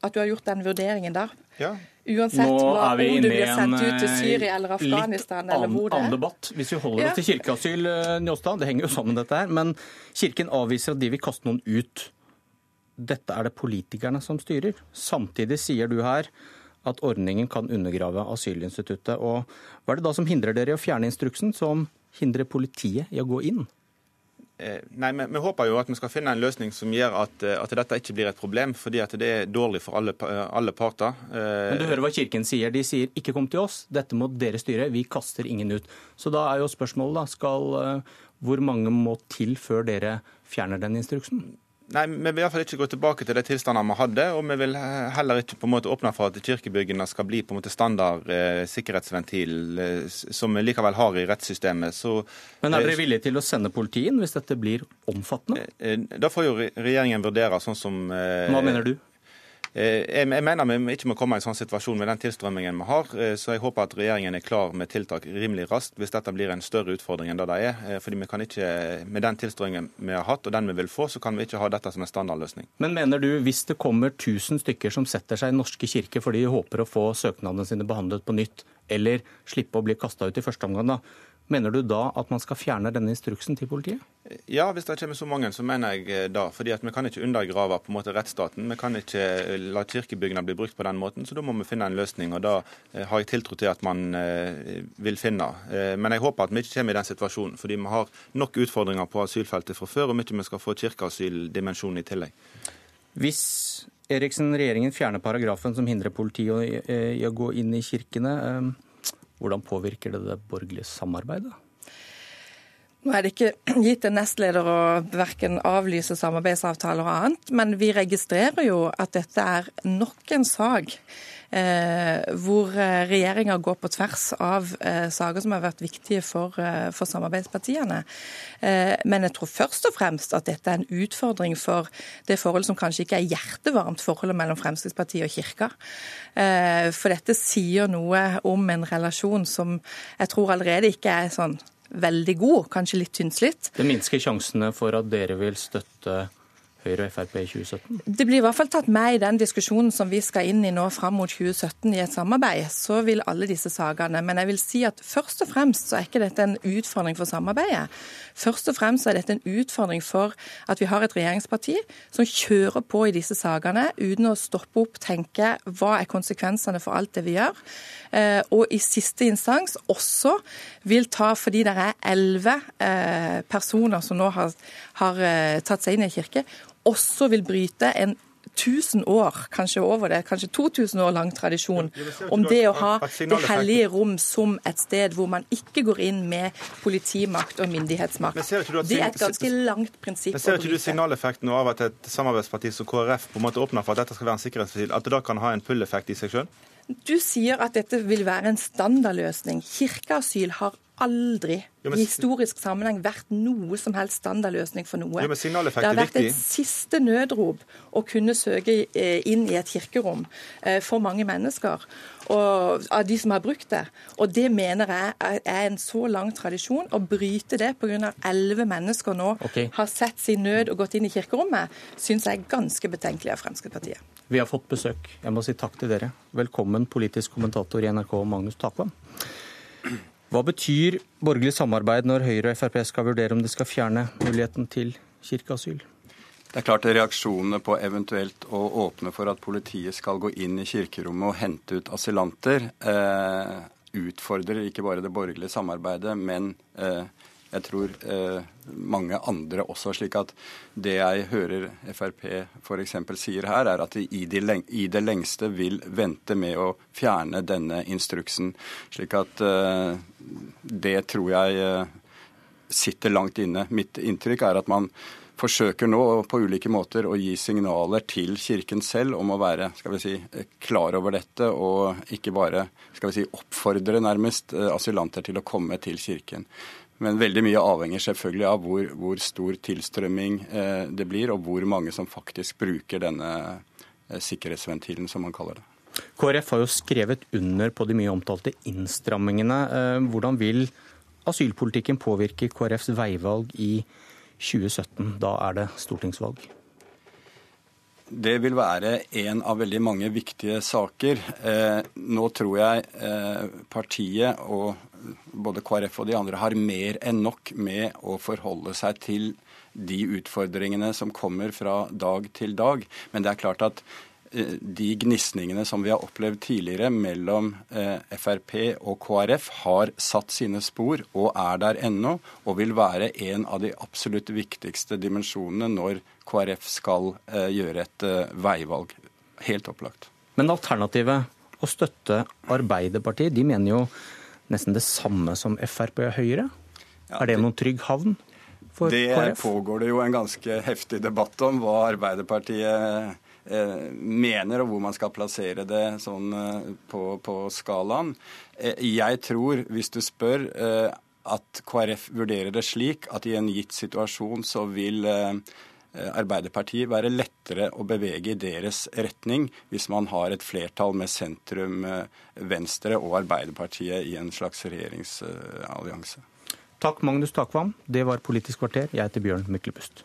At du har gjort den vurderingen der? Ja. Uansett hva, er vi inne i en eh, det er. Annen debatt. Hvis vi holder oss til kirkeasyl, eh, Njåstad, det henger jo sammen dette her. Men Kirken avviser at de vil kaste noen ut. Dette er det politikerne som styrer. Samtidig sier du her at ordningen kan undergrave asylinstituttet. Og hva er det da som hindrer dere i å fjerne instruksen, som hindrer politiet i å gå inn? Eh, nei, vi, vi, håper jo at vi skal finne en løsning som gjør at, eh, at dette ikke blir et problem, fordi at det er dårlig for alle, eh, alle, parter. Men Du hører hva Kirken sier. De sier ikke kom til oss, dette må dere styre, vi kaster ingen ut. Så da er jo spørsmålet da, skal, hvor mange må til før dere fjerner den instruksen? Nei, Vi vil i hvert fall ikke gå tilbake til de tilstandene vi hadde. Og vi vil heller ikke på en måte åpne for at kirkebyggene skal bli på en måte standard eh, sikkerhetsventil, eh, som vi likevel har i rettssystemet. Så, Men er dere eh, villige til å sende politiet inn hvis dette blir omfattende? Eh, eh, da får jo regjeringen vurdere sånn som eh, Hva mener du? Eh, jeg mener vi ikke må komme i en sånn situasjon med den tilstrømmingen vi har. Eh, så jeg håper at regjeringen er klar med tiltak rimelig raskt hvis dette blir en større utfordring enn det det er. Eh, fordi vi kan ikke, Med den tilstrømmingen vi har hatt og den vi vil få, så kan vi ikke ha dette som en standardløsning. Men mener du hvis det kommer 1000 stykker som setter seg i norske kirker fordi de håper å få søknadene sine behandlet på nytt, eller slippe å bli kasta ut i første omgang, da, Mener du da at man skal fjerne denne instruksen til politiet? Ja, hvis det kommer så mange, så mener jeg eh, da. fordi at Vi kan ikke undergrave på en måte rettsstaten. Vi kan ikke eh, la kirkebyggene bli brukt på den måten. Så da må vi finne en løsning. og Da eh, har jeg tiltro til at man vil finne. Men jeg håper at vi ikke kommer i den situasjonen. Fordi vi har nok utfordringer på asylfeltet fra før, om ikke vi skal få kirkeasyldimensjonen i tillegg. Hvis Eriksen, regjeringen fjerner paragrafen som hindrer politiet i å gå inn i kirkene, hvordan påvirker det det borgerlige samarbeidet? Nå er det ikke gitt en nestleder å verken avlyse samarbeidsavtaler og annet, men vi registrerer jo at dette er nok en sak hvor eh, regjeringa går på tvers av eh, saker som har vært viktige for, eh, for samarbeidspartiene. Eh, men jeg tror først og fremst at dette er en utfordring for det forholdet som kanskje ikke er hjertevarmt, forholdet mellom Fremskrittspartiet og Kirka. Eh, for dette sier noe om en relasjon som jeg tror allerede ikke er sånn veldig god, kanskje litt tynnslitt. Det minsker sjansene for at dere vil støtte Høyre og Frp i 2017? Det blir i hvert fall tatt med i den diskusjonen som vi skal inn i nå fram mot 2017 i et samarbeid. Så vil alle disse sakene. Men jeg vil si at først og fremst så er ikke dette en utfordring for samarbeidet. Først og fremst er dette en utfordring for at vi har et regjeringsparti som kjører på i disse sakene uten å stoppe opp, tenke hva er konsekvensene for alt det vi gjør. Eh, og i siste instans også vil ta, fordi det er elleve eh, personer som nå har, har eh, tatt seg inn i kirke, også vil bryte en 1000 år, kanskje over det, kanskje 2000 år lang tradisjon om det å ha det hellige rom som et sted hvor man ikke går inn med politimakt og myndighetsmakt. Det er et ganske langt prinsipp. Men Ser ikke du signaleffekten av at et samarbeidsparti som KrF på en måte åpner for at dette skal være en sikkerhetsventil, at det da kan ha en pull-effekt i seg sjøl? Du sier at dette vil være en standardløsning. Kirkeasyl har aldri jo, i historisk sammenheng vært noe som helst standardløsning for noe. Jo, det har vært et siste nødrop å kunne søke eh, inn i et kirkerom eh, for mange mennesker og, av de som har brukt det. Og det mener jeg er en så lang tradisjon. Å bryte det pga. elleve mennesker nå okay. har sett sin nød og gått inn i kirkerommet, syns jeg er ganske betenkelig av Fremskrittspartiet. Vi har fått besøk. Jeg må si takk til dere. Velkommen politisk kommentator i NRK, Magnus Takvam. Hva betyr borgerlig samarbeid når Høyre og Frp skal vurdere om de skal fjerne muligheten til kirkeasyl? Det er klart at Reaksjonene på eventuelt å åpne for at politiet skal gå inn i kirkerommet og hente ut asylanter, eh, utfordrer ikke bare det borgerlige samarbeidet, men eh, jeg tror eh, mange andre også. slik at det jeg hører Frp f.eks. sier her, er at de i, de i, det lengste vil vente med å fjerne denne instruksen. Slik at eh, det tror jeg eh, sitter langt inne. Mitt inntrykk er at man forsøker nå på ulike måter å gi signaler til Kirken selv om å være skal vi si, klar over dette, og ikke bare skal vi si, oppfordre nærmest eh, asylanter til å komme til Kirken. Men veldig mye avhenger selvfølgelig av hvor, hvor stor tilstrømming eh, det blir, og hvor mange som faktisk bruker denne eh, sikkerhetsventilen, som man kaller det. KrF har jo skrevet under på de mye omtalte innstrammingene. Eh, hvordan vil asylpolitikken påvirke KrFs veivalg i 2017? Da er det stortingsvalg. Det vil være en av veldig mange viktige saker. Eh, nå tror jeg eh, partiet og både KrF og de andre har mer enn nok med å forholde seg til de utfordringene som kommer fra dag til dag. Men det er klart at de gnisningene som vi har opplevd tidligere mellom eh, Frp og KrF, har satt sine spor og er der ennå, og vil være en av de absolutt viktigste dimensjonene når KrF skal eh, gjøre et veivalg. Helt opplagt. Men alternativet å støtte Arbeiderpartiet, de mener jo nesten det samme som Frp og Høyre? Ja, er det noen trygg havn for det KrF? Pågår det jo en ganske heftig debatt om hva Arbeiderpartiet eh, mener, og hvor man skal plassere det sånn eh, på, på skalaen. Eh, jeg tror, hvis du spør, at KrF vurderer det slik at i en gitt situasjon så vil Eh, Arbeiderpartiet være lettere å bevege i deres retning hvis man har et flertall med sentrum eh, Venstre og Arbeiderpartiet i en slags regjeringsallianse. Takk, Magnus Takvam. Det var Politisk kvarter. Jeg heter Bjørn Myklebust.